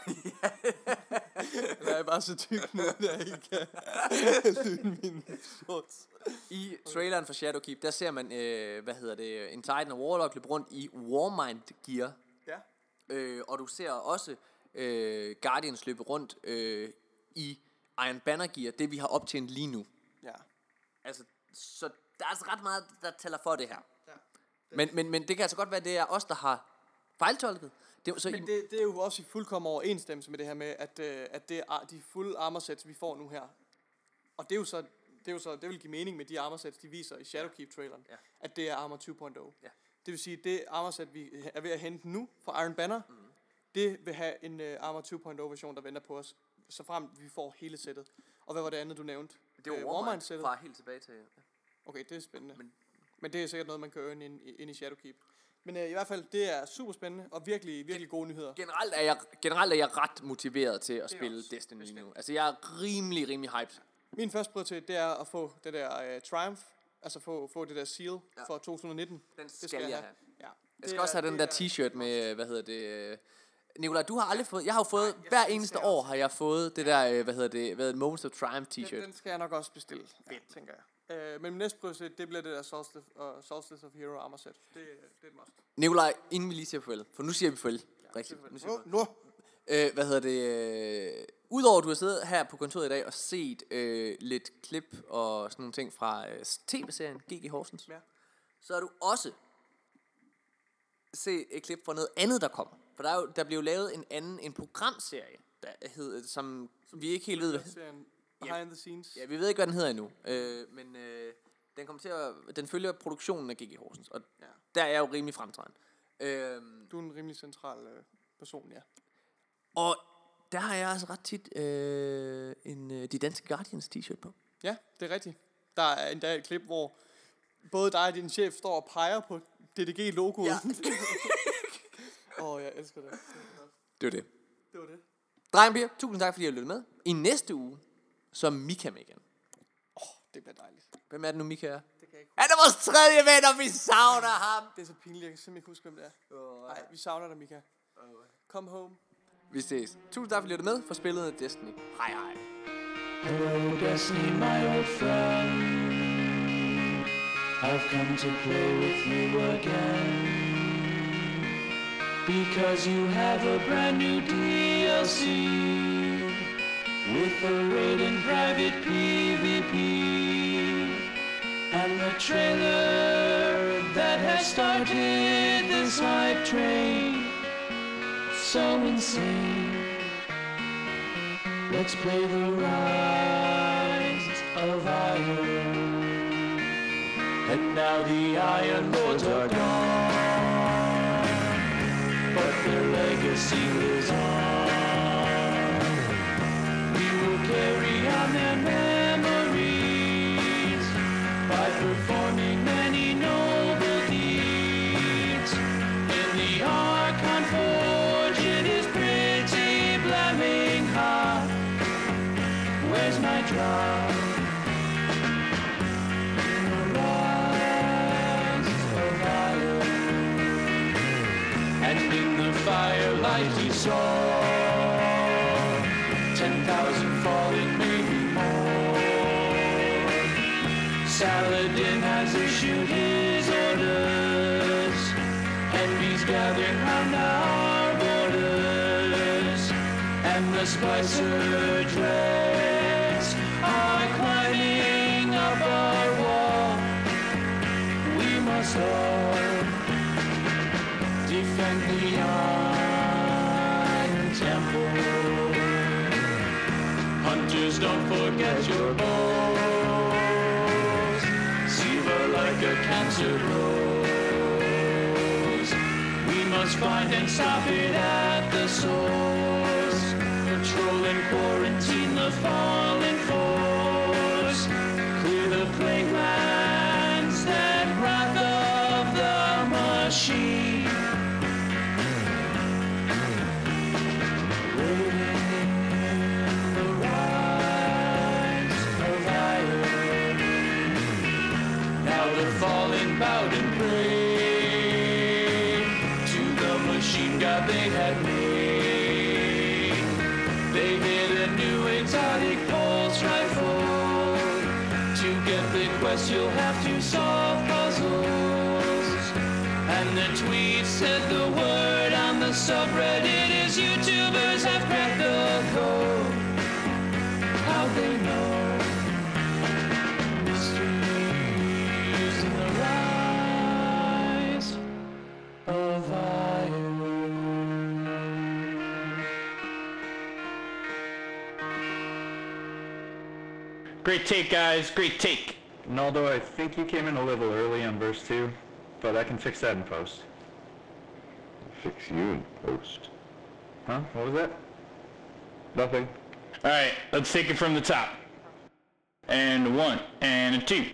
Eller er jeg bare så tyk nu, at jeg ikke kan [laughs] lyne mine shorts? I traileren for Shadowkeep, der ser man, øh, hvad hedder det, en Titan og Warlock løbe rundt i Warmind gear. Ja. Øh, og du ser også øh, Guardians løbe rundt øh, i Iron Banner gear, det vi har optjent lige nu. Ja. Altså, så der er altså ret meget, der tæller for det her. Men, men, men det kan altså godt være, det er os, der har fejltolket. Det, så Men det, det er jo også i fuldkommen overensstemmelse med det her med, at, øh, at det er de fulde armor sets, vi får nu her. Og det er jo så, det, er jo så, det vil give mening med de armor sets, de viser i Shadowkeep-traileren, Ja. at det er armor 2.0. Ja. Det vil sige, det armor set, vi er ved at hente nu fra Iron Banner, mm. det vil have en uh, armor 2.0 version, der venter på os, så frem vi får hele sættet. Og hvad var det andet, du nævnte? det var Warmind Warmind-sættet? fra helt tilbage til... Ja. Okay, det er spændende. Men, Men- det er sikkert noget, man kan earn ind, ind i Shadowkeep. Men øh, i hvert fald, det er super spændende og virkelig, virkelig gode nyheder. Generelt er jeg, generelt er jeg ret motiveret til at spille Destiny nu. Altså, jeg er rimelig, rimelig hyped. Min første prioritet, det er at få det der uh, Triumph, altså få, få det der seal ja. for 2019. Den Det skal jeg have. Ja. Jeg skal også have den der t-shirt med, hvad hedder det... øh, Nikolaj, du har aldrig fået... Jeg har jo fået... Hver eneste år har jeg fået det der, øh, hvad hedder det... Hvad, Moments of Triumph Den, t-shirt. den skal jeg nok også bestille, ja, tænker jeg. Uh, men min næste prioritet, det bliver det der Solstice, uh, Solstice of Hero armor set. Det, det er et must. Nikolaj, inden vi lige siger farvel. For nu siger vi farvel. Rigtigt. Nu siger vi Nu, nu. Øh, hvad hedder det? Øh, Udover at du har siddet her på kontoret i dag og set øh, lidt klip og sådan nogle ting fra øh, tv-serien GG Horsens, Ja. så har du også set et klip fra noget andet, der kommer. For der, er jo, der blev jo lavet en anden, en programserie, der hed, som, som vi ikke helt ved, hvad, Behind the scenes. ja, vi ved ikke, hvad den hedder endnu. Øh, men øh, den kommer til at, den følger produktionen af GG Horsens, og Ja. der er jeg jo rimelig fremtrædende. Øh, Du er en rimelig central øh, person, ja. og der har jeg altså ret tit øh, en øh, De Danske Guardians t-shirt på. Ja, det er rigtigt. Der er endda et klip, hvor både dig og din chef står og peger på DDG-logoet. Ja. [laughs] Åh, oh, jeg elsker det. Det var det. Det var det. Piger, tusind tak, fordi I har lyttet med. I næste uge, så er Mika med igen. Åh, oh, det bliver dejligt. Hvem er det nu, Mika er? Det kan jeg ikke Han er vores tredje ven, og vi savner ham. Det er så pinligt, jeg kan simpelthen ikke huske, hvem det er. Nej, vi savner dig, Mika. Come home. Vi ses. Tusind tak, fordi lyttede med for spillet af Destiny. Hej hej. Hello, Destiny, my old friend. I've come to play with you again. Because you have a brand new DLC with a raid and private PvP. And the trailer that has started this hype train. So insane. Let's play the rise of Iron. And now the Iron Lords are gone, but their legacy lives on. Carry on their memories by performing many noble deeds. In the Archon Forge, it is pretty blaming hot. Where's my the firelight he saw Saladin has issued his orders, he's gathering round our borders. And the Spicer dreads are climbing up our wall. We must all defend the Iron Temple. Hunters, don't forget your bows. A cancer grows. We must find and stop it at the source. Patrol and quarantine the fallen force. The quest, you'll have to solve puzzles. And the tweet said the word on the subreddit is YouTubers have cracked the code. How they know? Great take, guys. Great take. Naldo, I think you came in a little early on verse 2, but I can fix that in post. Fix you in post. Huh? What was that? Nothing. All right, let's take it from the top. And one, and a two,